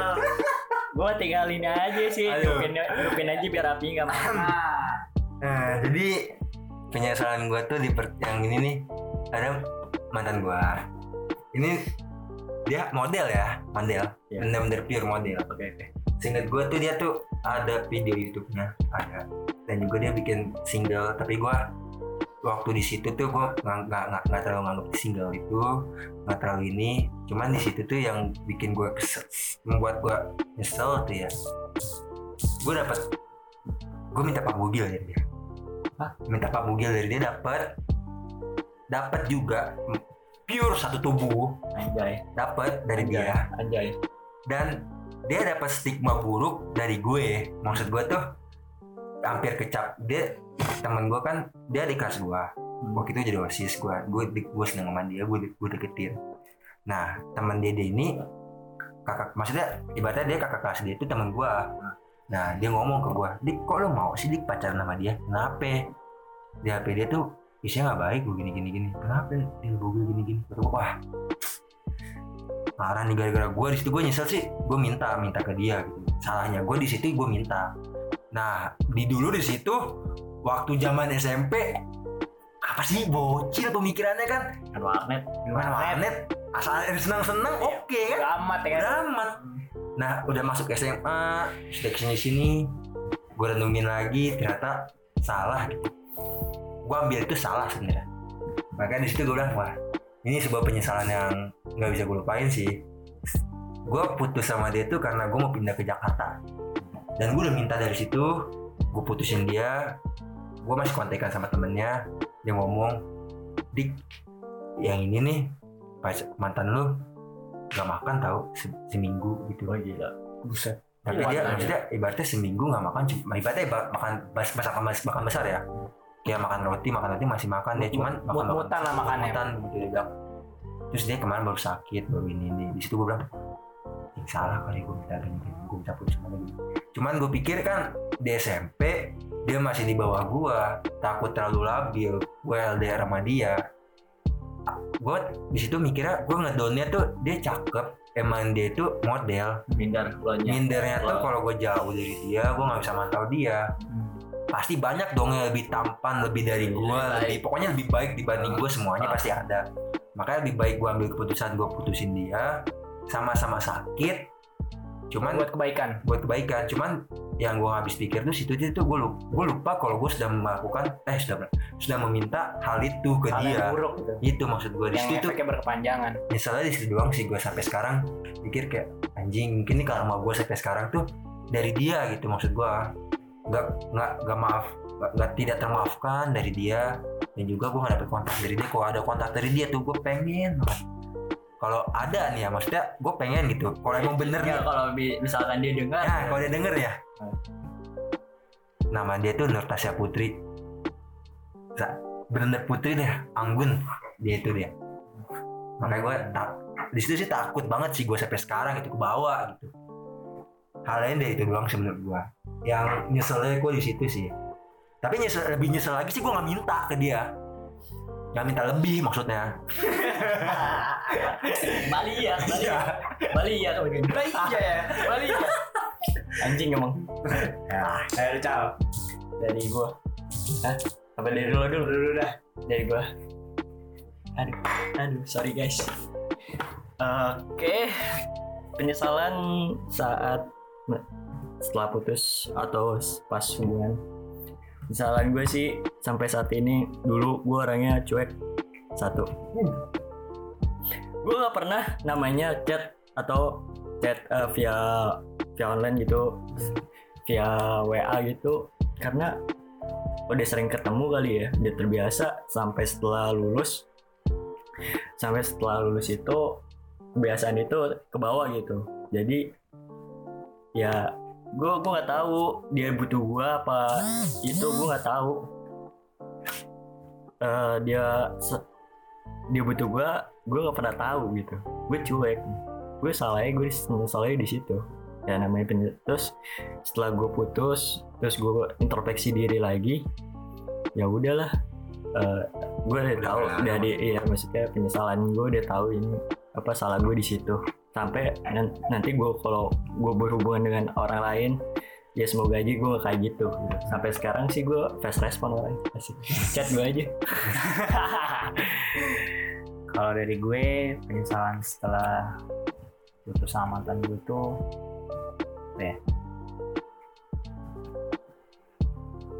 Gue tinggalin aja sih. Hidupin aja biar api nggak mati. Nah jadi penyesalan gua tuh di per- yang ini nih ada mantan gua. Ini dia model ya, model. Iya. Bener-bener pure model. Oke oke. Seingat gua tuh dia tuh ada video YouTube-nya, ada. Dan juga dia bikin single, tapi gua waktu di situ tuh gua nggak nggak nggak terlalu nganggap single itu nggak terlalu ini cuman di situ tuh yang bikin gua kesel, membuat gua nyesel tuh ya gua dapat gua minta pak bugil dari dia. Hah? minta pak bugil dari dia dapat dapat juga pure satu tubuh. Anjay. dapat dari Anjay. dia. Anjay. dan dia dapat stigma buruk dari gue. Maksud gue tuh hampir kecap. Dia temen gue kan dia di kelas gue. Waktu itu jadi osis gue. Gue gue seneng sama dia gue gue deketin. Nah teman dia, dia ini kakak maksudnya ibaratnya dia kakak kelas dia itu teman gue nah dia ngomong ke gue dik kok lo mau sih dik pacaran sama dia? Kenapa? Di HP dia tuh isinya nggak baik gue gini gini gini. Kenapa? Dia gue gini gini gua, wah. Parah nih gara-gara gue di situ gue nyesel sih. Gue minta minta ke dia gitu. Salahnya gue di situ gue minta. Nah di dulu di situ waktu zaman SMP apa sih bocil pemikirannya kan? Kan warnet. main warnet asal senang-senang oke kan? Udah amat ya kan? Udah amat nah udah masuk SMA sudah ke sini sini gue renungin lagi ternyata salah gitu. Gue ambil itu salah sebenarnya. Makanya di situ gue bilang wah ini sebuah penyesalan yang nggak bisa gue lupain sih. Gue putus sama dia tuh karena gue mau pindah ke Jakarta. Dan gue udah minta dari situ gue putusin dia. Gue masih kontekan sama temennya dia ngomong dik yang ini nih mantan lu gak makan tau se- seminggu gitu Oh gila. Buset. tapi Kuat dia maksudnya ibaratnya seminggu nggak makan cuma ibaratnya ba- makan bas, masakan mas- makan besar ya kayak makan roti makan roti masih makan dia cuman makan Mut-mutan lah makannya. mutan gitu dia bilang terus dia kemarin baru sakit baru ini ini di situ gue bilang "Ih, salah kali gue minta gini gini gue minta putus sama gini." cuman gue pikir kan di SMP dia masih di bawah gue takut terlalu labil gue LDR sama dia gue di situ mikirnya gue ngedownnya tuh dia cakep emang dia itu model. Minder lo nya. mindernya tuh Wow. kalau gue jauh dari dia gue nggak bisa mantau dia. Pasti banyak dong yang lebih tampan lebih dari gue lebih pokoknya lebih baik dibanding gue semuanya Ah. pasti ada. Makanya lebih baik gue ambil keputusan gue putusin dia sama-sama sakit. Cuman buat kebaikan. Buat kebaikan cuman yang gue habis pikir tuh situ itu gue lupa, gue lupa kalau gue sudah melakukan eh sudah sudah meminta hal itu ke hal dia. buruk gitu. Itu maksud gue di situ tuh berkepanjangan. Misalnya di situ doang sih gue sampai sekarang pikir kayak anjing mungkin nih karma gue sampai sekarang tuh dari dia gitu maksud gue nggak nggak nggak maaf nggak, nggak tidak termaafkan dari dia. Dan juga gue nggak dapet kontak dari dia kalau ada kontak dari dia tuh gue pengen banget kalau ada nih ya maksudnya gue pengen gitu kalau emang bener nih Ya, kalau misalkan dia dengar. Nah, kalau dia denger ya. Nama dia tuh Nur Tasya Putri. Bener-bener Putri deh, Anggun. Dia itu dia. Makanya gue tak di situ sih takut banget sih gue sampai sekarang itu ke bawah gitu. Hal lain dari itu doang menurut gue. Yang nyeselnya gue di situ sih. Tapi nyesel, lebih nyesel lagi sih gue nggak minta ke dia. Nggak minta lebih maksudnya. Bali ya, Bali ya. Bali ya kalau gini. iya ya balik ya Anjing emang. ayo cal Dari gua. Hah? Apa dari lo dulu dulu dah. Dari gua. Aduh, aduh, sorry guys. Oke, penyesalan saat setelah putus atau pas hubungan. Kesalahan gue sih sampai saat ini dulu gue orangnya cuek satu. Gue nggak pernah namanya chat atau chat eh, via via online gitu, via WA gitu, karena udah sering ketemu kali ya, udah terbiasa sampai setelah lulus, sampai setelah lulus itu kebiasaan itu ke bawah gitu. Jadi ya gue gue nggak tahu dia butuh gue apa itu gue nggak tahu. Eh, dia dia butuh gue gue nggak pernah tahu gitu. Gue cuek. Gue salahnya gue salahnya di situ. Ya namanya pen- terus setelah gue putus terus gue introspeksi diri lagi ya udahlah. Eh, gue udah tahu dari iya maksudnya penyesalan gue udah tahu ini apa salah gue di situ sampai nan- nanti gue kalau gue berhubungan dengan orang lain ya semoga aja gue kayak gitu. Sampai sekarang sih gue fast respon orang chat gue aja. Kalau dari gue penyesalan setelah putus sama mantan gue tuh ya?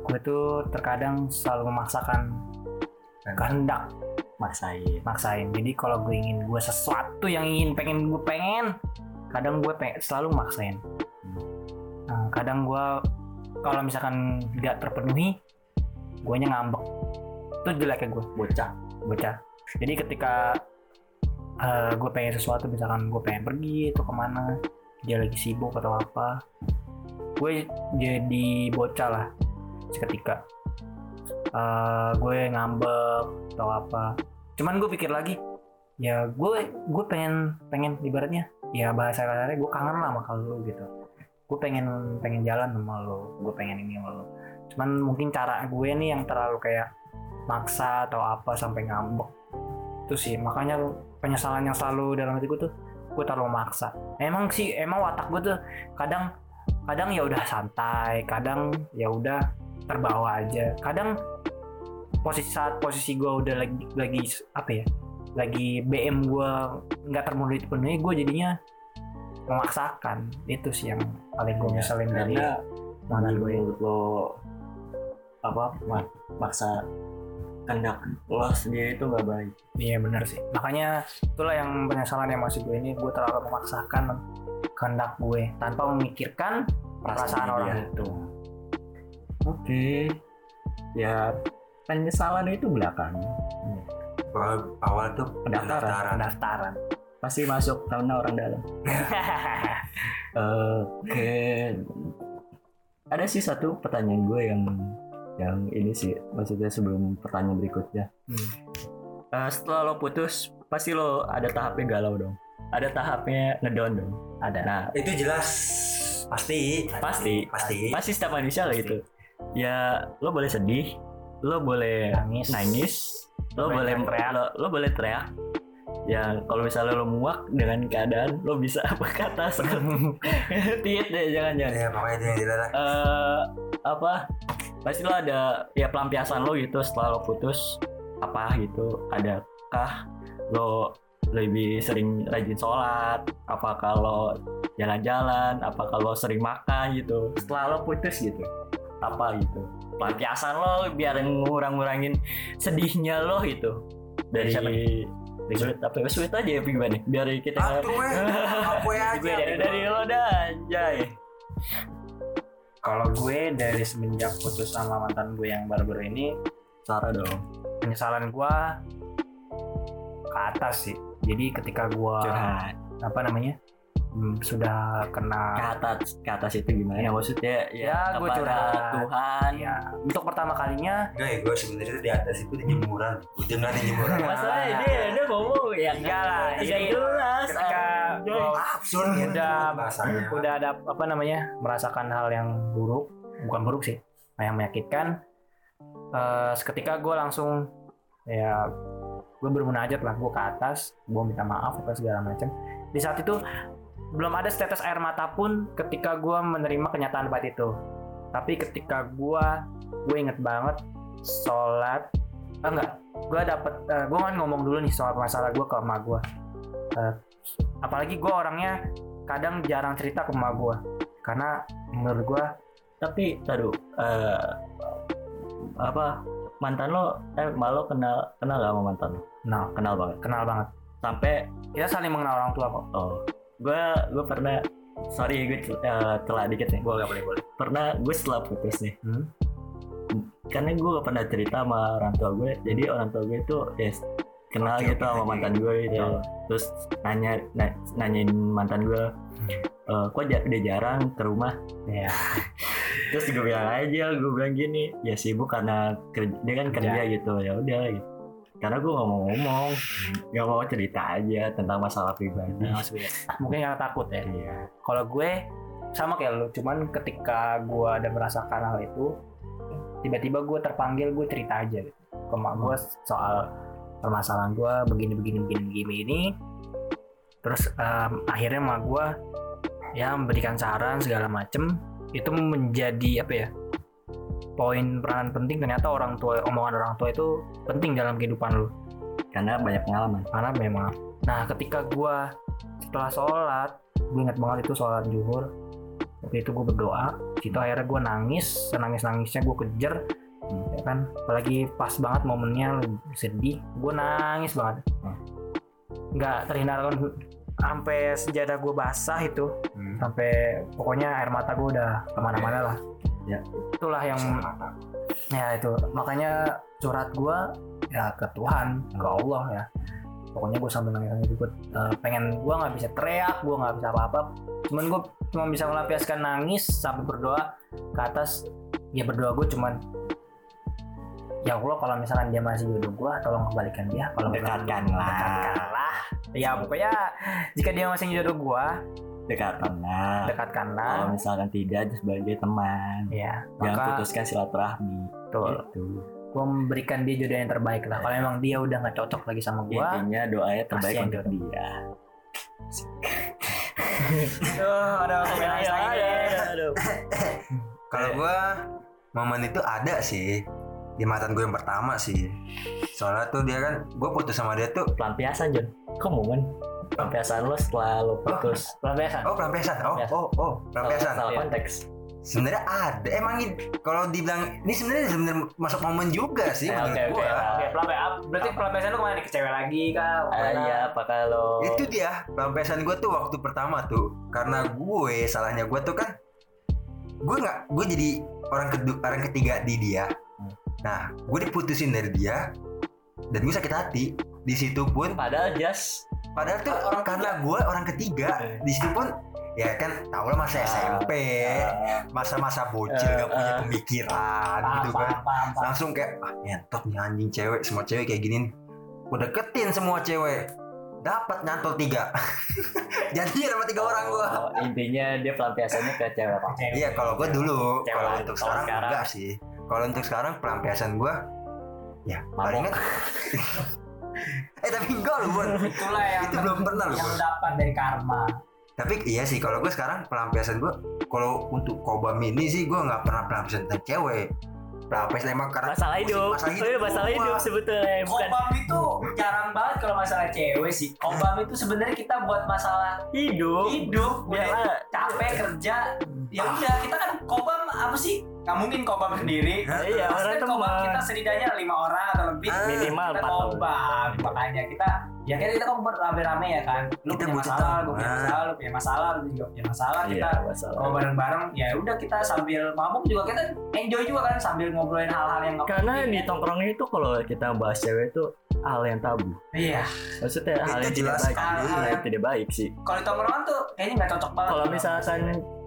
Gue tuh terkadang selalu memaksakan kehendak maksain maksain. Jadi kalau gue ingin gue sesuatu yang ingin pengen gue pengen kadang gue pengen, selalu maksain. Nah, kadang gue kalau misalkan nggak terpenuhi gue ngambek. Itu jeleknya gue bocah. Bocah. Jadi ketika eh, gue pengen sesuatu misalkan gue pengen pergi atau ke mana dia lagi sibuk atau apa gue jadi bocah lah seketika Eh, gue ngambek atau apa. Cuman gue pikir lagi ya gue gue pengen pengen ibaratnya ya bahasa kasarnya gue kangen lah sama lu gitu. Gue pengen pengen jalan sama lo gue pengen ini sama lo cuman mungkin cara gue nih yang terlalu kayak maksa atau apa sampai ngambek. Itu sih makanya penyesalan yang selalu dalam hati gue tuh gue terlalu maksa. Emang sih emang watak gue tuh kadang kadang ya udah santai kadang ya udah terbawa aja kadang posisi saat posisi gue udah lagi lagi apa ya lagi BM gue nggak terpenuhi penuhi gue jadinya memaksakan itu sih yang paling gue nyeselin dari mantan gue menurut lo apa mak- maksa kehendak lo sendiri itu nggak baik Iya benar sih. Makanya itulah yang penyesalan yang masih gue ini gue terlalu memaksakan kehendak gue tanpa memikirkan perasaan orang dia. itu. Oke ya penyesalan itu belakang awal, awal tuh Pendaftaran. pendaftaran pasti masuk karena orang dalam Oke. Ada sih satu pertanyaan gue yang yang ini sih maksudnya sebelum pertanyaan berikutnya. Hmm. Eh, setelah lo putus pasti lo ada tahapnya galau dong. Ada tahapnya ngedown dong. Ada. Nah itu jelas pasti pasti pasti pasti setiap manusia lah itu. Ya lo boleh sedih, lo boleh Nangis. nangis, lo Boleh boleh teriak. lo, lo boleh teriak. Ya kalau misalnya lo muak dengan keadaan lo bisa berkata tiit deh jangan jangan. Ya pokoknya itu yang dilarang eh apa? Pasti lo ada ya pelampiasan lo gitu setelah lo putus. Apa gitu adakah lo lebih sering rajin sholat? Apa kalau jalan-jalan? Apa kalau sering makan gitu? Setelah lo putus gitu apa gitu. Pelampiasan lo biar ngurang-ngurangin sedihnya lo gitu. Dari Siapa dari sweet apa? Ya? sweet aja ya gimana biar kita aku aja. gue dari dari lo dah anjay. Kalau gue dari semenjak putus sama mantan gue yang baru-baru ini Sarah dong. penyesalan gue ke atas sih. Jadi ketika gue curhat. Apa namanya hmm, sudah ke kena atas ke atas itu gimana maksudnya ya, Ya, kepada curhat. Tuhan ya untuk pertama kalinya Enggak ya, gue sebenarnya di atas itu di jemuran. Gue dengar di jemuran. masalahnya dia dia ngomong ya Enggak lah, ini jelas ketika anjay. gua Absurd Udah- bahasanya. udah ada apa namanya merasakan hal yang buruk bukan buruk sih yang menyakitkan Eh, seketika gue langsung ya gue bermunajat lah gue ke atas gue minta maaf apa segala macam di saat itu belum ada setetes air mata pun ketika gue menerima kenyataan pahit itu. Tapi ketika gue gue inget banget sholat ah, enggak. Gue dapet gue kan ngomong dulu nih soal masalah gue ke emak gue Eh, apalagi gue orangnya kadang jarang cerita ke emak gue karena menurut gue tapi taruh eh apa mantan lo eh malu kenal kenal gak sama mantan lo? Kenal, kenal banget? Kenal banget. sampai Kita saling mengenal orang tua kok. oh gue gue pernah sorry gue uh, telat dikit nih Gue gak boleh boleh. pernah gue setelah putus nih Hmm? karena gue gak pernah cerita sama orang tua gue jadi orang tua gue itu ya kenal Oke, gitu oke, sama oke. mantan gue gitu Iya. terus nanya na- nanyain mantan gue "Eh, kok ja- udah jarang ke rumah Iya. terus gue bilang aja gue bilang gini ya sibuk karena kerja, dia kan kerja gitu ya udah gitu karena gue gak mau ngomong gak mau cerita aja tentang masalah pribadi maksudnya. Mungkin karena takut ya. iya Kalau gue sama kayak lu, cuman ketika gue ada merasakan hal itu, tiba-tiba gue terpanggil gue cerita aja gitu. Ke mak gue soal permasalahan gue begini begini begini begini ini. Terus em, akhirnya mak gue ya memberikan saran segala macem itu menjadi apa ya poin peranan penting ternyata orang tua omongan orang tua itu penting dalam kehidupan lu. Karena banyak pengalaman. Karena memang. Nah ketika gua setelah sholat gue ingat banget itu sholat zuhur. Waktu itu gue berdoa situ akhirnya gue nangis senangis nangisnya gue kejar ya kan? Apalagi pas banget momennya sedih gue nangis banget. Hmm. nggak terhindarkan sampai sejadah gue basah itu Hmm. sampai pokoknya air mata gue udah ke mana-mana lah Ya. itulah yang ya itu. Makanya surat gua ya ke Tuhan ke Allah ya. Pokoknya gue sambil nangis nangis gue pengen gua nggak bisa teriak gua nggak bisa apa-apa. Cuman gue cuma bisa melampiaskan nangis sampai berdoa ke atas. Ya berdoa gue cuman ya Allah kalau misalkan dia masih jodoh gue tolong kembalikan dia. Kalau misalkan- Dekatkanlah. dekatkanlah. Ya pokoknya jika dia masih jodoh gue dekatan lah kalau dekatkanlah misalkan tidak sebagai teman. Ya jangan maka putuskan silaturahmi. Betul. Gitu. Gue memberikan dia jodoh yang terbaik lah. Kalau emang dia udah nggak cocok lagi sama gue intinya doanya terbaik untuk jodoh. dia. Ada sampai nangis lagi. Kalau gua momen itu ada sih. Di mantan gue yang pertama sih. Soalnya tuh dia kan gue putus sama dia tuh. pelampiasan John kok momen pelampiasan lo setelah lo putus pelampiasan Oh pelampiasan. Oh Pelampiasan. oh oh salah, pelampiasan. salah Iya. konteks Sebenarnya ada. Emang ini kalau dibilang ini sebenarnya sebenarnya masuk momen juga sih Eh, menurut oke oke gua. oke pelampiasan berarti pelampiasan lu ke mana nih ke cewek lagi kah ah, iya apa kalau Itu dia pelampiasan gue tuh waktu pertama tuh karena gue salahnya gue tuh kan gue nggak gue jadi orang kedua orang ketiga di dia. Nah gue diputusin dari dia dan gue sakit hati. Di situ pun padahal just Padahal tuh orang karena gue orang ketiga di situ pun ya kan tau lah masa SMP, masa-masa bocil Eh, gak punya eh. pemikiran paham gitu kan. Langsung kayak ah nyentot nih anjing cewek, semua cewek kayak gini. Gue deketin semua cewek. Dapat nyantol tiga. Jadi dapat tiga orang gue. Oh, intinya dia pelampiasannya ke cewek apa. Iya kalau gue dulu, kalau untuk sekarang, sekarang? enggak sih. Kalau untuk sekarang pelampiasan gue ya palingan eh tapi enggak loh Bon. itulah yang Itu belum pernah loh, yang dapat dari karma Tapi iya sih kalau gue sekarang pelampiasan gue kalau untuk kobam ini sih gue nggak pernah pelampiasan tentang cewek. Pelampiasan emang karena masalah hidup masalah Oh, iya, masalah gua. hidup sebetulnya bukan Kobam itu jarang banget kalau masalah cewek sih. Kobam itu sebenarnya kita buat masalah hidup hidup, biar udah capek kerja. Ya udah, kita kan kobam apa sih? Nggak mungkin kobam sendiri. iya Pasti orang kan kobam kita setidaknya lima orang atau lebih. Ah, minimal kita kobam. Makanya kita ya kan kita kobam rame-rame ya kan. Lu Kita punya masalah, gue punya Ah. masalah, lu punya masalah, lu juga punya masalah. iya Kita kalau bareng-bareng ya udah kita sambil mabuk juga kita enjoy juga kan sambil ngobrolin hal-hal yang karena penting, di kan. tongkrongnya itu kalau kita bahas cewek itu hal yang tabu iya maksudnya hal yang tidak baik hal yang tidak baik sih kalau di tongkrongan tuh kayaknya nggak cocok banget kalau misalkan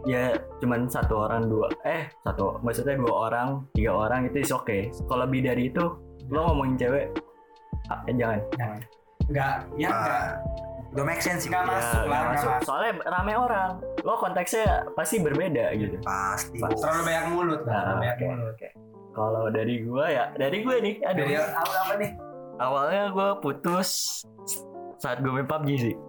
ya cuman satu orang dua eh satu maksudnya dua orang tiga orang itu is oke kalau lebih dari itu lo ngomongin cewek ah, eh, jangan Jangan. nggak ya nggak Ah, udah make sense sih. Nggak Ya, masuk lah, nggak nggak masuk. masuk. soalnya rame orang lo konteksnya pasti berbeda gitu Pasti. terlalu banyak mulut Nah, terlalu banyak oke, mulut oke. kalau dari gua ya dari gue nih aduh dari apa apa nih awalnya gue putus saat gue main PUBG sih.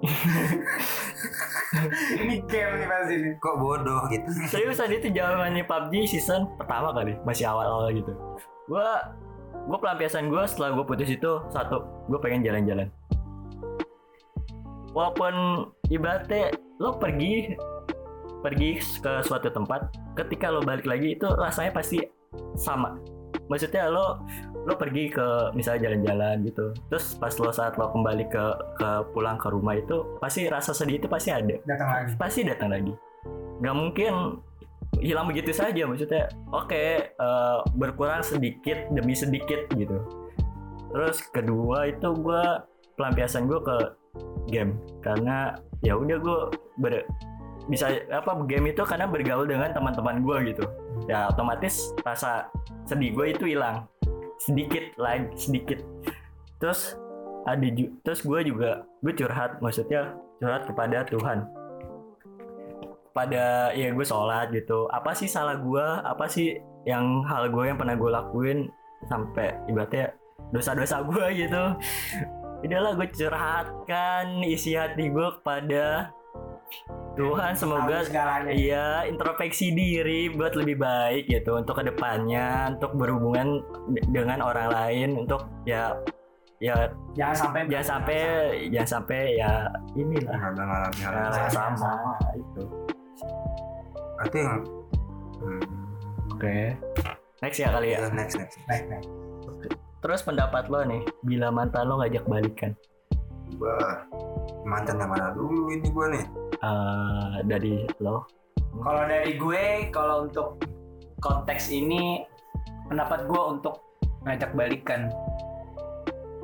Ini game nih pasti nih Kok bodoh gitu. seriusan itu zamannya PUBG season pertama kali masih awal-awal gitu. Gue gue pelampiasan gue setelah gue putus itu satu gue pengen jalan-jalan. Walaupun ibaratnya lo pergi pergi ke suatu tempat ketika lo balik lagi itu rasanya pasti sama maksudnya lo lo pergi ke misalnya jalan-jalan gitu. Terus pas lo saat lo kembali ke ke pulang ke rumah itu pasti rasa sedih itu pasti ada. Datang lagi. Pasti datang lagi. Nggak mungkin hilang begitu saja maksudnya oke eh, berkurang sedikit demi sedikit gitu. Terus kedua itu gue pelampiasan gue ke game. Karena ya udah gue ber bisa apa game itu karena bergaul dengan teman-teman gue gitu ya otomatis rasa sedih gue itu hilang. Sedikit lagi sedikit. Terus ada terus gue juga gue curhat maksudnya curhat kepada Tuhan. Pada ya gue sholat gitu. Apa sih salah gue apa sih yang hal gue yang pernah gue lakuin sampai ibaratnya dosa-dosa gue gitu? Udahlah gue curhatkan isi hati gue kepada Tuhan semoga segalanya Iya, introspeksi diri buat lebih baik gitu untuk ke depannya, untuk berhubungan de- dengan orang lain, untuk ya ya jangan sampai jangan sampai jangan sampai ya inilah mengalami hal yang sama sama itu. yang hmm, Oke. Next ya kali ya. next next Baik, baik. Terus pendapat lo nih, bila mantan lo ngajak balikan gua mantan yang mana dulu ini gua nih eh, dari lo? Kalau dari gue, kalau untuk konteks ini, pendapat gue untuk ngajak balikan,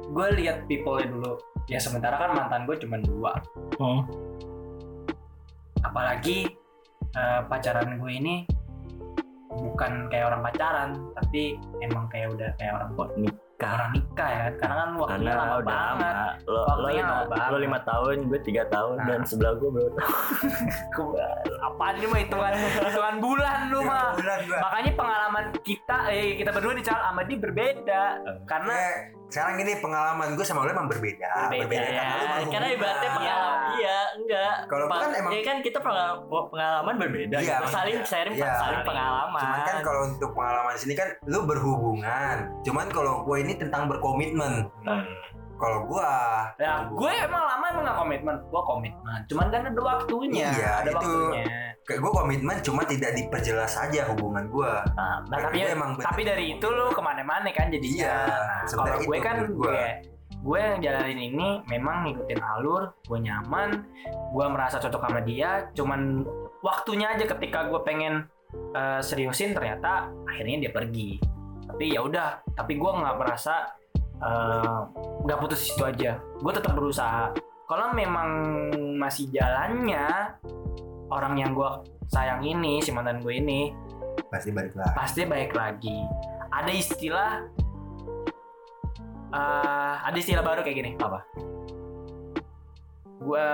gue lihat people-nya dulu. Ya sementara kan mantan gue cuma dua. Hmm. Apalagi eh, pacaran gue ini bukan kayak orang pacaran, tapi emang kayak udah kayak orang Kok orang nikah ya. Karena kan waktunya Karena lama udah banget. lama. Lo, lo, lima, lama banget. lo lima tahun, gue tiga tahun, Nah. dan sebelah gue berapa tahun? Apaan ini mah hitungan hitungan bulan lu mah. bulan Makanya pengalaman kita eh kita berdua di Cal sama dia berbeda. Karena Eh, sekarang ini pengalaman gue sama lu emang berbeda Berbeda, karena lu Ya, karena ibaratnya pengalaman iya enggak Kalau Pa- kan emang- ya kan kita pengal- pengalaman berbeda Iya, gitu. saling sharing Iya. saling pengalaman Cuman kan kalau untuk pengalaman sini kan lu berhubungan. Cuman kalau gue ini tentang berkomitmen. Kalau gua ya gue emang lama emang gak komitmen. Gue komitmen. Cuman kan ada waktunya. Iya, ada itu. waktunya. kayak gue komitmen cuma tidak diperjelas saja hubungan gua. Nah, nah, tapi gue emang bener- tapi dari itu lu ke mana-mana kan jadinya. Iya, Nah, kalau gue kan gue. gue yang jalanin ini memang ngikutin alur, gue nyaman, gue merasa cocok sama dia, cuman waktunya aja ketika gue pengen eh, seriusin ternyata akhirnya dia pergi. Tapi ya udah, tapi gue nggak merasa eh, nggak putus di situ aja. Gue tetap berusaha. Kalau memang masih jalannya orang yang gue sayang ini, si mantan gue ini, pasti balik lah. pasti baik lagi. Ada istilah eh ada istilah baru kayak gini. Apa? Gua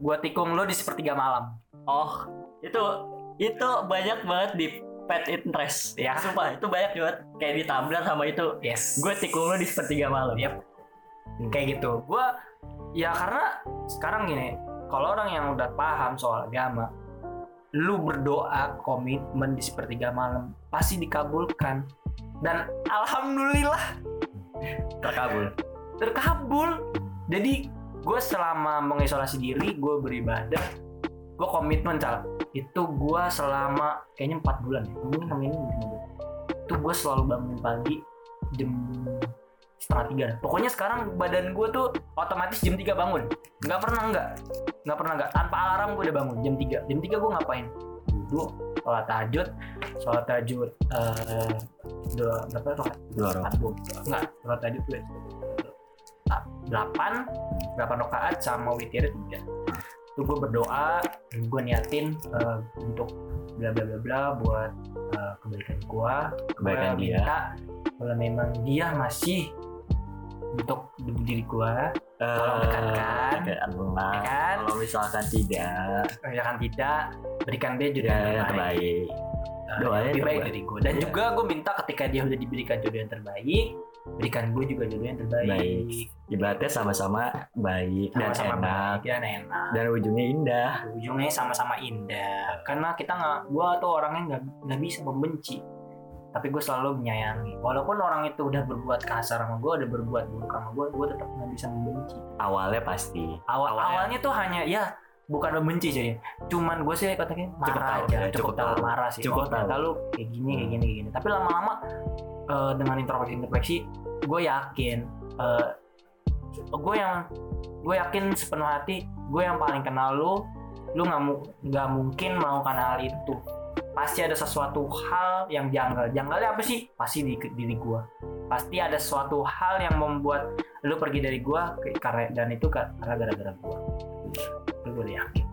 gua tikung lo di sepertiga malam. oh itu itu banyak banget di pet interest Ya. sumpah itu banyak banget kayak di Tumblr sama itu Yes. gue tikung lo di sepertiga malam Yap. Kayak gitu. Gua ya karena sekarang gini, kalau orang yang udah paham soal agama, lu berdoa komitmen di sepertiga malam pasti dikabulkan. Dan alhamdulillah terkabul terkabul jadi gue selama mengisolasi diri gue beribadah gue komitmen cal. Itu gue selama kayaknya empat bulan ya mungkin ini bulan. itu gue selalu bangun pagi jam setengah tiga. Pokoknya sekarang badan gue tuh otomatis jam 3 bangun. Nggak pernah nggak. Nggak pernah nggak. Tanpa alarm gue udah bangun jam 3 jam 3 gue ngapain? Duduk sholat tahajud. Sholat tahajud eh dua berapa rakaat dua orang. Abu. Enggak, sholat tahajud. Ah, Delapan, delapan rakaat sama witir tiga. Itu gue berdoa, gue niatin eh, untuk bla bla bla bla buat eh, kebaikan gue. Kebaikan Gua dia. minta kalau memang dia masih untuk diri gue, Tolong dekatkan. dekatkan Allah. ya kan? kalau misalkan tidak Misalkan tidak, berikan dia jodoh ya yang terbaik. terbaik Eh, Doanya lebih baik terbaik. dari gue. Dan Iya. juga gue minta ketika dia udah diberikan jodoh yang terbaik, berikan gue juga jodoh yang terbaik. Baik. ibaratnya sama-sama baik dan sama-sama enak. baik dan enak. Dan ujungnya indah. Ujungnya sama-sama indah. Karena kita nggak gua tuh orangnya nggak nggak bisa membenci. Tapi gue selalu menyayangi. Walaupun orang itu udah berbuat kasar sama gue udah berbuat buruk sama gue gue tetap nggak bisa membenci. Awalnya pasti. Awal Awalnya. awalnya tuh hanya ya bukan membenci sih cuman gue sih katakan marah Cukup tahu, aja ya, cukup, cukup tahu marah sih. Cukup Oh, tahu. lu kayak gini kayak gini kayak gini. Tapi lama-lama eh, dengan introspeksi introspeksi gue yakin eh, gue yang gue yakin sepenuh hati gue yang paling kenal lu lu nggak nggak mungkin melakukan hal itu. Pasti ada sesuatu hal yang janggal. Janggalnya apa sih? Pasti di diri gue pasti ada sesuatu hal yang membuat lu pergi dari gue karena dan itu ka- karena gara-gara gue gue udah yakin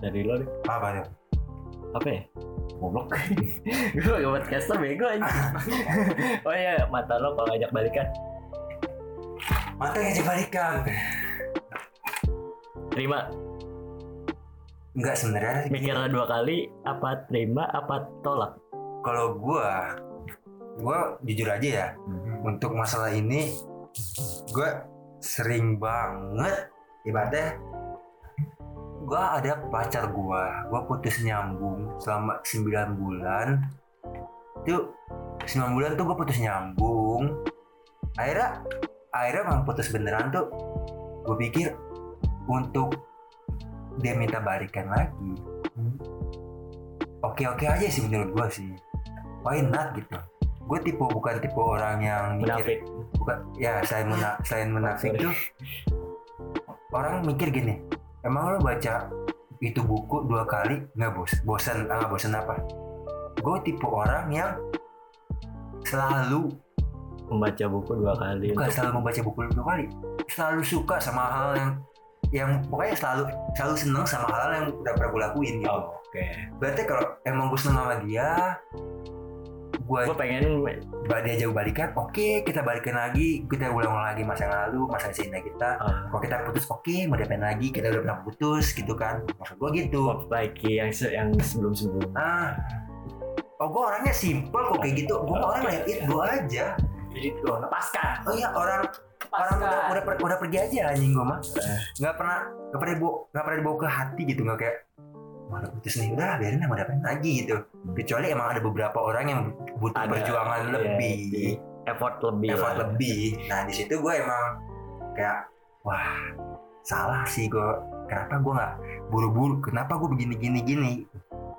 Dari lo deh. Apa tuh? Apa ya? Goblok. gue gak podcaster bego aja. oh iya, mata lo kalau ngajak balikan. Mata ngajak balikan. Terima. Enggak sebenarnya Mikir dua kali, apa terima, apa tolak. kalau gua gua jujur aja ya untuk masalah ini gua sering banget ibaratnya gua ada pacar gua. Gua putus nyambung selama 9 bulan. Itu 9 bulan tuh gua putus nyambung. Akhirnya akhirnya emang putus beneran tuh gue pikir untuk dia minta balikan lagi. Oke oke aja sih menurut gua sih. Why not gitu. Gue tipe bukan tipe orang yang mikir Munafik. bukan ya selain muna, selain munafik tuh orang mikir gini emang lo baca itu buku dua kali? Nggak bos. Bosan ah nggak bosan apa? Gue tipe orang yang selalu Membaca buku dua kali. bukan untuk- selalu membaca buku dua kali. Selalu suka sama hal yang yang pokoknya selalu selalu seneng sama hal yang udah pernah gue lakuin gitu. Oh, Oke. berarti kalau emang gue seneng sama dia gue Gue pengen dia jauh balikan oke kita balikan lagi kita ulang lagi masa yang lalu masa sini kita. Uh, kalau kita putus oke mau diapain lagi kita udah pernah putus gitu kan. Maksud gue gitu. Perbaiki yang se yang sebelum sebelum. ah. Oh gue orangnya simple kok kayak gitu. Gue orang let it go aja. Jadi tuh lepaskan. Oh iya orang orang udah udah, per- udah pergi aja anjing gue mah. Eh. nggak pernah nggak pernah dibawa nggak pernah dibawa ke hati gitu nggak kayak udah putus nih udah biarin mau diapain lagi gitu. Kecuali emang ada beberapa orang yang butuh Ada, perjuangan iya, lebih. di effort lebih. effort lah. lebih. Nah di situ gue emang kayak wah salah sih gue kenapa gue nggak buru-buru? Kenapa gue begini gini gini?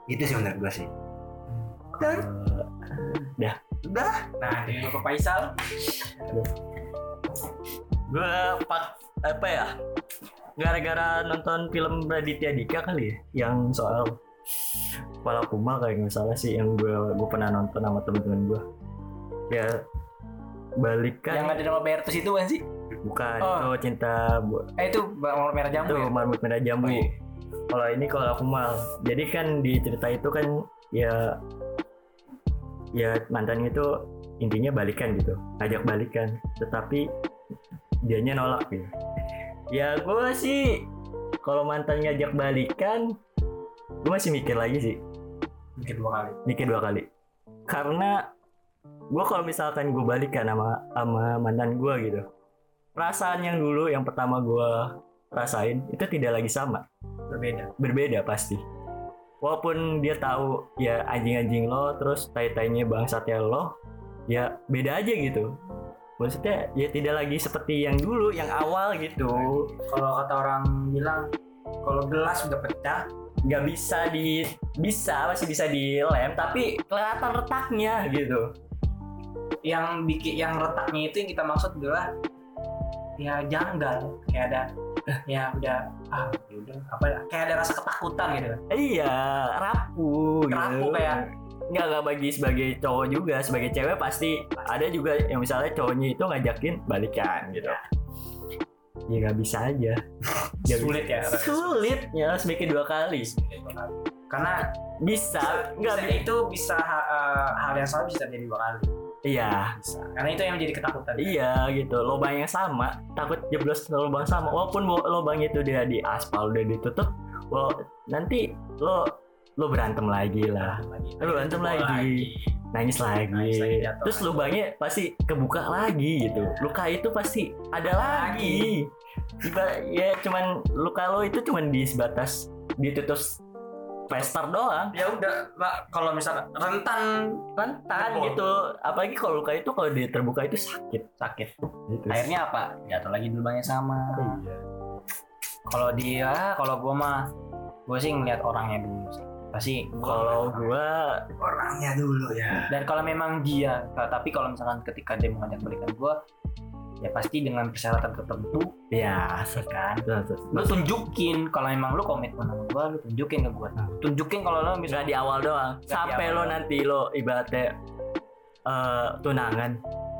Itu sih menurut gue sih. Dan Eh, udah nah dari Bapak Faisal? Gue pak apa ya? Gara-gara nonton film Raditya Dika kali ya, yang soal kepala kumal kayak nggak salah sih yang gue gue pernah nonton sama temen-temen gue. Ya balikan yang ada nama Bertus itu kan sih bukan Oh. itu cinta bu- eh itu Bawang merah jambu itu ya marmut merah jambu. Oh, iya. Kalau ini kalau aku mal, jadi kan di cerita itu kan ya ya mantannya itu intinya balikan gitu, ngajak balikan, tetapi dianya nolak gitu. Ya gue sih kalau mantan ngajak balikan, gue masih mikir lagi sih, mikir dua kali. Mikir dua kali, karena gue kalau misalkan gue balikan sama sama mantan gue gitu, perasaan yang dulu yang pertama gue rasain itu tidak lagi sama. Berbeda. Berbeda pasti. Walaupun dia tahu ya anjing-anjing lo terus tai-tainya bangsatnya lo ya beda aja gitu maksudnya ya tidak lagi seperti yang dulu yang awal gitu. Kalau kata orang bilang kalau gelas udah pecah nggak bisa di bisa masih bisa dilem tapi kelihatan retaknya gitu. Yang bikin yang retaknya itu yang kita maksud adalah ya janggal kayak ada ya udah ah ya udah apa ya kayak ada rasa ketakutan gitu. Iya rapuh Rapuh gitu. kayak nggak nggak bagi sebagai cowok juga sebagai cewek pasti ada juga yang misalnya cowoknya itu ngajakin balikan gitu. Ya nggak bisa aja. Nggak Sulit bisa. ya, sulit ya harus mikir dua kali. Karena bisa nggak bisa, bi- itu bisa uh, hal yang sama bisa terjadi dua kali. Iya. Bisa. Karena itu yang menjadi ketakutan. Iya gitu. Lubang yang sama takut jeblos lubang sama. Walaupun lo- lubang itu dia di aspal udah ditutup well, nanti lo lo berantem lagi lah. Lu berantem lagi. nangis lagi, Nangis lagi, terus lagi. lubangnya pasti kebuka lagi gitu. Luka itu pasti ada lagi. Ya cuman luka lo itu cuman di sebatas ditutup plester doang. Ya udah Pak, kalau misalnya rentan. Rentan gitu. Apalagi kalau luka itu kalau dia terbuka itu sakit. Sakit. Gitu. akhirnya apa? Jatuh lagi di lubang yang sama Kalau dia, kalau gue mah, gue sih ngeliat orangnya dulu sih. Pasti gua Kalau gua Orangnya dulu ya. dan kalau memang dia, tapi kalau misalkan ketika dia mengajak balikan gue, ya pasti dengan persyaratan tertentu, ya kan? Lu tunjukin kalau emang lu komitmen sama gue, lu tunjukin ke gue. Tunjukin kalau lu bisa Nggak di awal doang. Sampai awal lo doang. nanti lo ibaratnya eh, tunangan.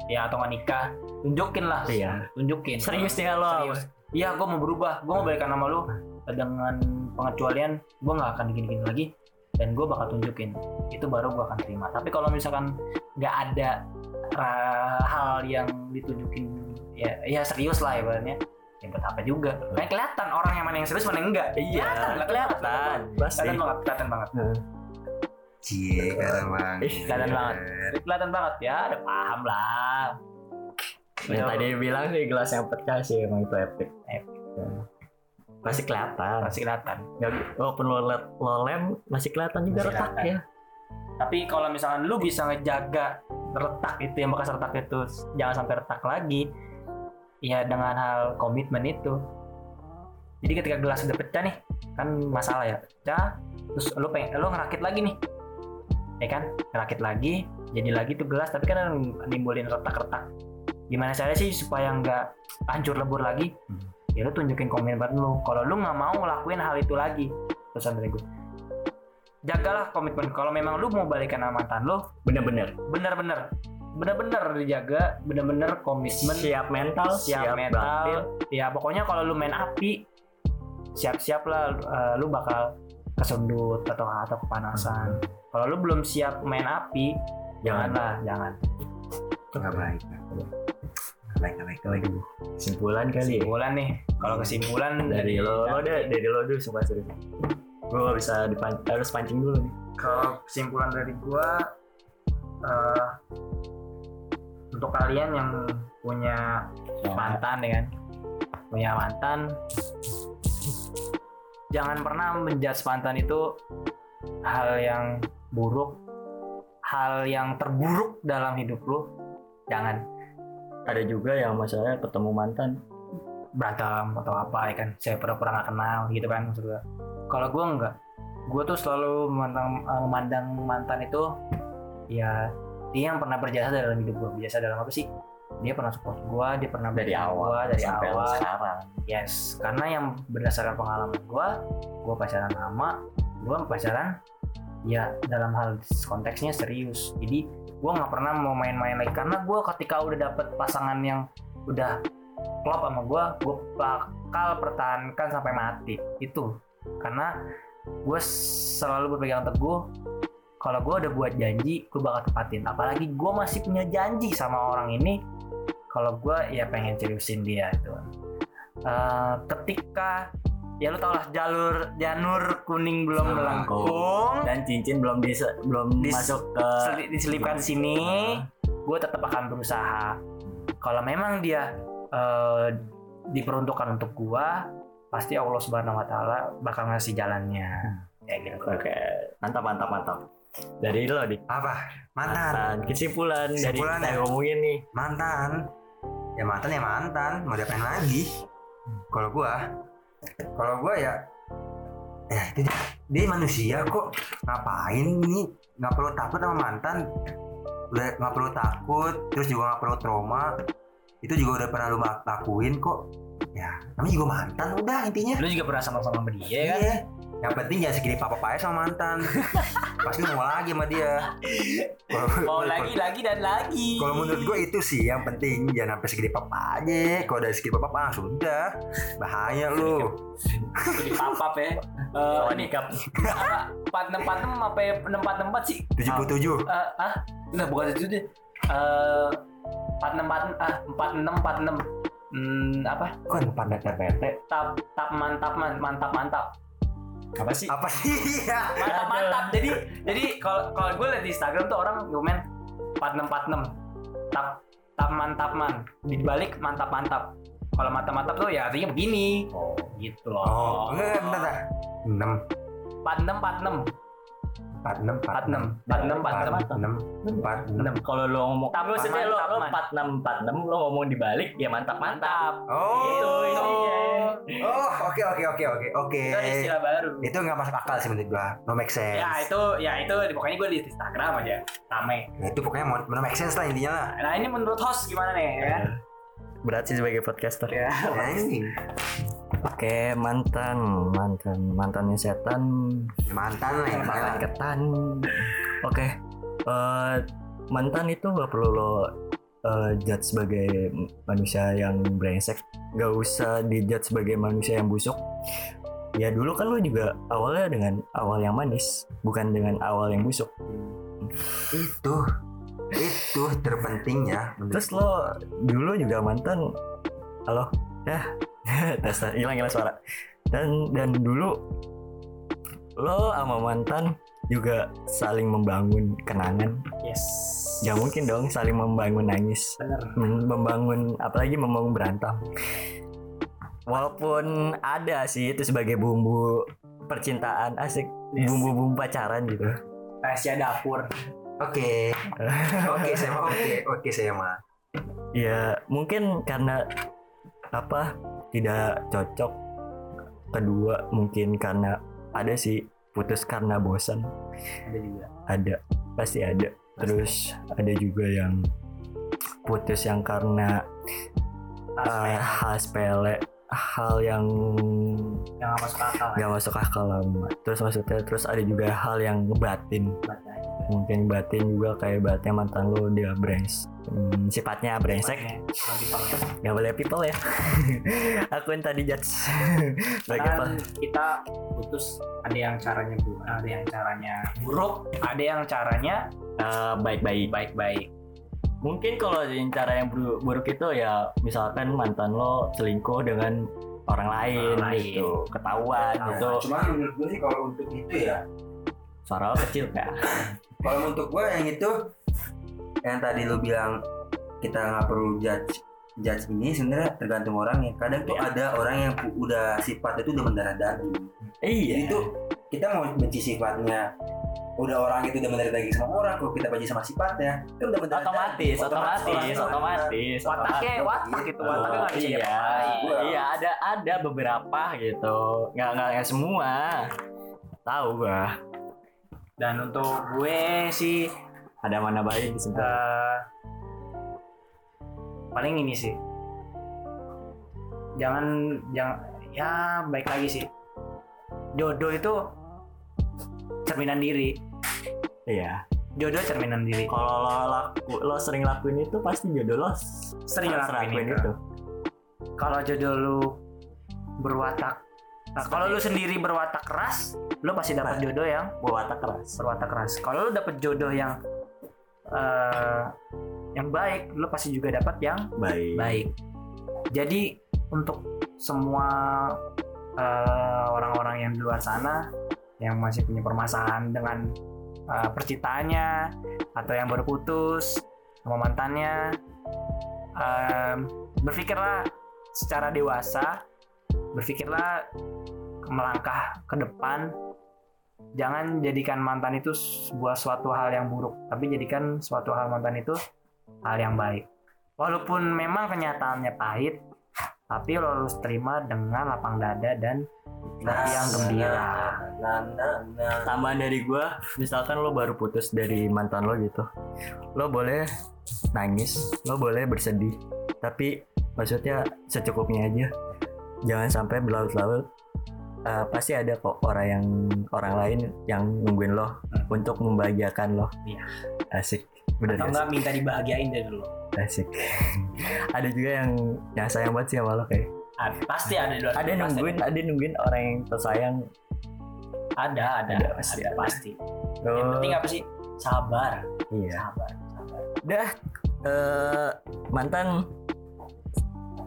ya atau nggak nikah, tunjukin lah. Iya. Tunjukin. Serius nih lo. Serius. Iya, gue mau berubah. Gue mau balikan sama lu dengan pengecualian gue nggak akan gini-gini lagi dan gue bakal tunjukin itu baru gue akan terima. Tapi kalau misalkan nggak ada hal yang ditunjukin ya ya serius lah ibaratnya ya buat apa juga. Kayak kelihatan orang yang mana yang serius mana yang enggak Iya, kelihatan kelihatan. Kelihatan. Banget kelihatan banget. Cie, kelihatan banget. Ih, kelihatan banget. Kelihatan banget. Ya udah paham lah. Yang tadi bilang sih gelas yang pecah sih emang itu epic. Epic. Pasti kelihatan. pasti kelihatan Nggak, walaupun lo, let- lo lem masih kelihatan juga Masih retak kelihatan. ya. Tapi kalau misalkan lu bisa ngejaga retak itu yang bekas retak itu jangan sampai retak lagi, ya dengan hal komitmen itu. Jadi ketika gelas udah pecah nih, kan masalah ya pecah, terus lu pengen lu ngerakit lagi nih, ya kan? Ngerakit lagi, jadi lagi tuh gelas, tapi kan nimbulin retak-retak. Gimana caranya sih supaya nggak hancur lebur lagi? Ya lu tunjukin komitmen lu. Kalau lu nggak mau ngelakuin hal itu lagi, pesan dari gue jagalah komitmen kalau memang lu mau balikan sama mantan lu Bener-bener. bener-bener bener-bener dijaga bener-bener komitmen Siap mental, siap, siap, mental batin. ya pokoknya kalau lu main api siap-siap lah eh, lu bakal kesundut atau atau kepanasan kalau lu belum siap main api Jangan. janganlah jangan Nggak baik. Baik, baik, baik. Kesimpulan kali. ya. kesimpulan nih kalau kesimpulan Dari lo, lo deh, dari lo dulu sumpah serius. Gue gak bisa dipan- harus pancing dulu nih. kalau kesimpulan dari gua eh, untuk kalian yang punya mantan ya kan punya mantan jangan pernah menjudge mantan itu hal yang buruk hal yang terburuk dalam hidup lu jangan Ada juga yang masalahnya ketemu mantan. berantem atau apa ya kan? Saya pura-pura nggak kenal gitu kan maksud gua. Kalau gua enggak gua tuh selalu memandang, eh, memandang mantan itu ya dia yang pernah berjasa dalam hidup gua. Berjasa dalam apa sih? Dia pernah support gua dia pernah Dari awal gua dari sampai awal. sekarang. yes karena yang berdasarkan pengalaman gua gua pacaran lama gua pacaran ya dalam hal konteksnya serius. Jadi gua nggak pernah mau main-main lagi. Karena gua ketika udah dapet pasangan yang udah klop sama gua gua bakal pertahankan sampai mati. Itu. Karena gue selalu berpegang teguh kalau gue udah buat janji gue bakal tepatin apalagi gue masih punya janji sama orang ini kalau gue ya pengen seriusin dia itu Eh, ketika ya lu tau lah jalur janur kuning belum melengkung Dan cincin belum bisa belum Dis- masuk ke seli- diselipkan di sini gue tetap akan berusaha kalau memang dia eh, diperuntukkan untuk gue pasti Allah Subhanahu Wa Taala bakal ngasih jalannya kayak gitu Oke, mantap mantap mantap. Dari lo dik. Apa? Mantan. Mantan. Kesimpulan, dari Kesimpulan kita ya? ngomongin nih. Mantan. Ya mantan ya mantan. Mau diapain lagi? Kalau gua, kalau gua ya, ya itu dia, dia manusia kok. Ngapain ini? Nggak perlu takut sama mantan. Udah nggak perlu takut. Terus juga nggak perlu trauma. Itu juga udah pernah lu lak- lakuin kok. Ya, namanya juga mantan. Udah intinya. lu juga pernah sama-sama sama dia kan Iya. Yang penting jangan segini papa papa sama mantan. Pasti mau lagi sama dia. Kalau mau lagi lagi dan lagi kalau menurut gue itu sih yang penting jangan sampai segede papa aja. Kalau dari segede papa ah, sudah bahaya lu. jadi papap ya Eh, Lawan ini empat enam empat enam apa enam empat empat sih 77. Eh, ah enggak bukan itu deh Eh, empat enam empat ah empat enam empat enam hmm, apa Kan empat meter PT. tap tap mantap man, mantap mantap Apa sih? Apa sih? Ya? mantap mantap. Jadi jadi kalau kalau gue liat di Instagram tuh orang komen empat enam empat enam. Tap tap mantap man di balik mantap mantap kalau mantap mantap tuh ya artinya begini. Oh. Gitu loh. Oh, enggak bentar. bentar. 6 empat enam empat enam 46 empat enam empat enam empat enam 46 46. enam Kalau lo ngomong, Tap- maksudnya lo lo empat enam empat enam lo ngomong dibalik ya mantap mantap. Oh. Itu isinya. Oh, oke Oke oke oke oke. Itu istilah baru. Itu nggak masuk akal sih menurut gua. No make sense. Ya itu ya itu pokoknya gue di Instagram aja rame. Ya, itu pokoknya mau no make sense lah intinya lah. Nah ini menurut host gimana nih ya? Berat sih sebagai podcaster. Ya. Oke, mantan, mantan, mantannya setan, mantan lah ya. mantan ketan. Oke, eh, mantan itu gak perlu lo eh, judge sebagai manusia yang brengsek, gak usah dijudge sebagai manusia yang busuk. Ya dulu kan lo juga awalnya dengan awal yang manis, bukan dengan awal yang busuk. Itu itu terpentingnya. Terus lo dulu juga mantan, halo, ya, tes tes, hilang hilang suara. Dan dan dulu lo sama mantan juga saling membangun kenangan. Yes. Gak mungkin dong saling membangun nangis, Bener. Mem- membangun apalagi membangun berantem. Walaupun ada sih itu sebagai bumbu percintaan asik, Yes. bumbu-bumbu pacaran gitu. Rahasia dapur. Oke. Oke saya mah oke oke saya mah. Ya mungkin karena apa tidak cocok. Kedua mungkin karena ada sih putus karena bosan. Ada juga. Ada pasti ada. Terus ada juga yang putus yang karena hal sepele, hal yang yang nggak masuk akal. nggak masuk akal lah. Terus maksudnya terus ada juga hal yang batin. Mungkin batin juga kayak batin mantan lo dia brengs. Hmm, sifatnya brengsek nggak boleh people ya aku yang tadi judge sebagai apa kita putus ada yang caranya bu, ada yang caranya buruk, ada yang caranya baik-baik baik-baik. Mungkin kalau cara yang buru- buruk itu ya misalkan mantan lo selingkuh dengan orang lain, Orang lain. gitu ketahuan gitu. Cuma menurut gue sih kalau untuk itu ya. Suara lo kecil kan kalau untuk gue yang itu yang tadi lu bilang kita nggak perlu judge judge ini sebenarnya tergantung orangnya kadang tuh Iya. ada orang yang udah sifat itu udah mendarah daging. Iya. Jadi tuh kita mau benci sifatnya udah orang itu udah mendarah daging sama orang kalau kita benci sama sifatnya kan udah mendarah otomatis otomatis otomatis Wataknya otomatis. watak gitu, Oh, wataknya nggak bisa iya, iya ada ada beberapa gitu. Nggak nggak nggak semua. Tahu gua. Dan untuk gue sih ada mana baik di eh, paling ini sih. Jangan jangan ya baik lagi sih. Jodoh itu cerminan diri. Iya. Jodoh cerminan diri. Kalau lo laku lo sering lakuin itu pasti jodoh lo sering harus ngelakuin itu. kalau jodoh lu berwatak nah, kalau lu sendiri berwatak keras lu pasti dapat jodoh yang berwatak keras. berwatak keras. Kalau lu dapat jodoh yang eh, yang baik lu pasti juga dapat yang baik. baik. Jadi untuk semua eh, orang-orang yang di luar sana yang masih punya permasalahan dengan eh, percintaannya atau yang baru putus sama mantannya, em, berpikirlah secara dewasa, berpikirlah melangkah ke depan. Jangan jadikan mantan itu sebuah suatu hal yang buruk, tapi jadikan suatu hal mantan itu hal yang baik. Walaupun memang kenyataannya pahit, tapi lo harus terima dengan lapang dada dan hati yang gembira. nah, nah, nah. tambahan dari gua misalkan lo baru putus dari mantan lo gitu lo boleh nangis lo boleh bersedih tapi maksudnya secukupnya aja jangan sampai berlarut-larut Eh, pasti ada kok orang yang orang lain yang nungguin lo untuk membahagiakan lo Iya. asik bener Atau gak enggak minta dibahagiain dari dulu. asik ada juga yang yang sayang banget sih sama lo kayak Ada, pasti ada di luar ada nungguin ada nungguin orang yang tersayang Ada, ada, Ada, pasti ada, ada. pasti. lo Yang penting apa sih? Sabar, iya sabar, sabar. Dah eh, mantan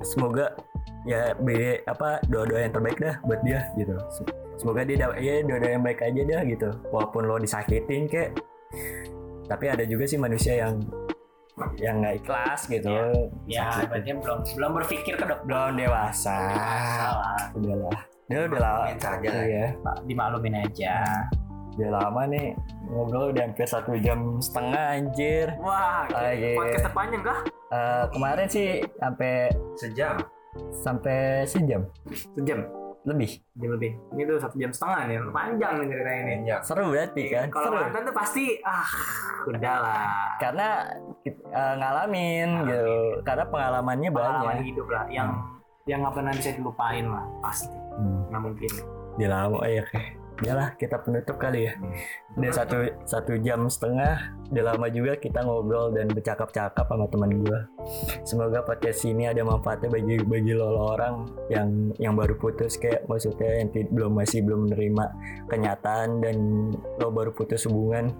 semoga ya be apa doa-doa yang terbaik dah buat dia gitu. Sem- Semoga dia dapat ya doa-doa yang baik aja dah gitu. Walaupun lo disakitin kek. Tapi ada juga sih manusia yang yang nggak ikhlas gitu. Ya, Disakitin. berarti belum belum berpikir ke depan. belum dewasa. Salah, Udahlah. Dia udah lama. Lah. Iya, Pak, dimaklumin aja. udah lama nih ngobrol udah hampir satu jam setengah anjir. Wah, Lagi. podcast terpanjang kah? Eh, kemarin sih sampai sejam sampai sejam. Sejam. Lebih Jam lebih. Ini tuh satu jam setengah nih. Panjang nih ceritanya ini. Iya. seru berarti kan Kalau seru mantan tuh pasti ah udahlah. karena eh, ngalamin gitu karena pengalamannya Pengalaman banyak hidup lah yang yang nggak pernah bisa dilupain lah pasti. hmm. Nggak mungkin. Dia lama ya oke Yalah kita penutup kali ya. Udah satu, satu jam setengah Udah lama juga kita ngobrol dan bercakap-cakap sama teman gue Semoga podcast ini ada manfaatnya bagi bagi lo, orang yang yang baru putus kayak maksudnya yang belum masih belum menerima kenyataan dan lo baru putus hubungan.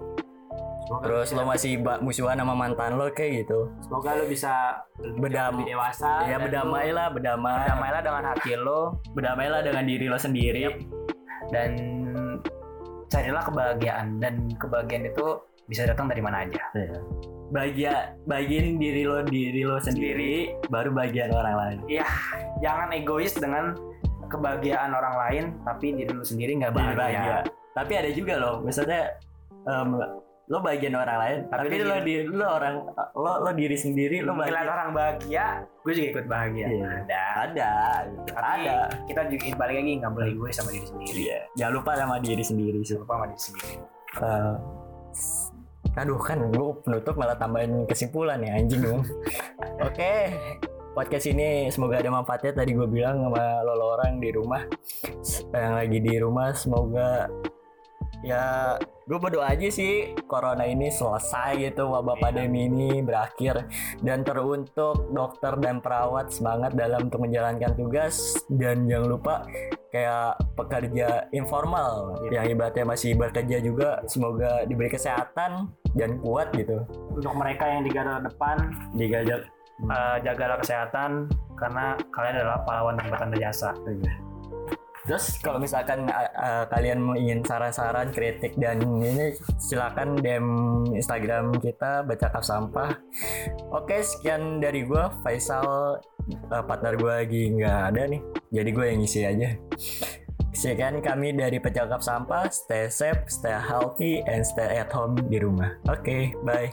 Semoga terus lo masih musuhan sama mantan lo kayak gitu. Semoga lo bisa lebih, Berdam- lebih dewasa. ya dan berdamai berdamai. Berdamailah dengan hati lo. Berdamailah dengan diri lo sendiri dan carilah kebahagiaan dan kebahagiaan itu bisa datang dari mana aja. bahagia bagian diri lo diri lo sendiri baru bagian orang lain Jangan egois dengan kebahagiaan orang lain tapi diri lu sendiri nggak bahagia. bahagia. Tapi ada juga loh, misalnya em, lo bagian orang lain, Tapi tapi, lo di lo orang lo lo diri sendiri lo Ngeliat bahagia. orang bahagia, gue juga ikut bahagia. Iya. Ada. Ada. Tapi ada. kita juga balik lagi nggak boleh gue sama diri sendiri. Iya. Jangan lupa sama diri sendiri sih. Lupa sama diri sendiri. Eh, aduh kan gue penutup malah tambahin kesimpulan ya anjing dong. Oke, podcast ini semoga ada manfaatnya. Tadi gue bilang sama lo, lo orang di rumah yang lagi di rumah semoga ya gue berdoa aja sih corona ini selesai gitu wabah Iya. pandemi ini berakhir dan teruntuk dokter dan perawat semangat dalam untuk menjalankan tugas dan jangan lupa kayak pekerja informal Iya. yang ibaratnya masih bekerja juga semoga diberi kesehatan dan kuat gitu Untuk mereka yang di garda depan, digajak eh, jagalah kesehatan karena kalian adalah pahlawan dan bertanda jasa. Terus kalau misalkan uh, kalian ingin saran-saran, kritik dan ini silakan DM Instagram kita Bacakap Sampah. Oke, sekian dari gua Faisal uh, partner gua lagi nggak ada nih. Jadi gue yang ngisi aja. Sekian kami dari Pecakap Sampah. Stay safe, stay healthy, and stay at home di rumah. Oke, bye.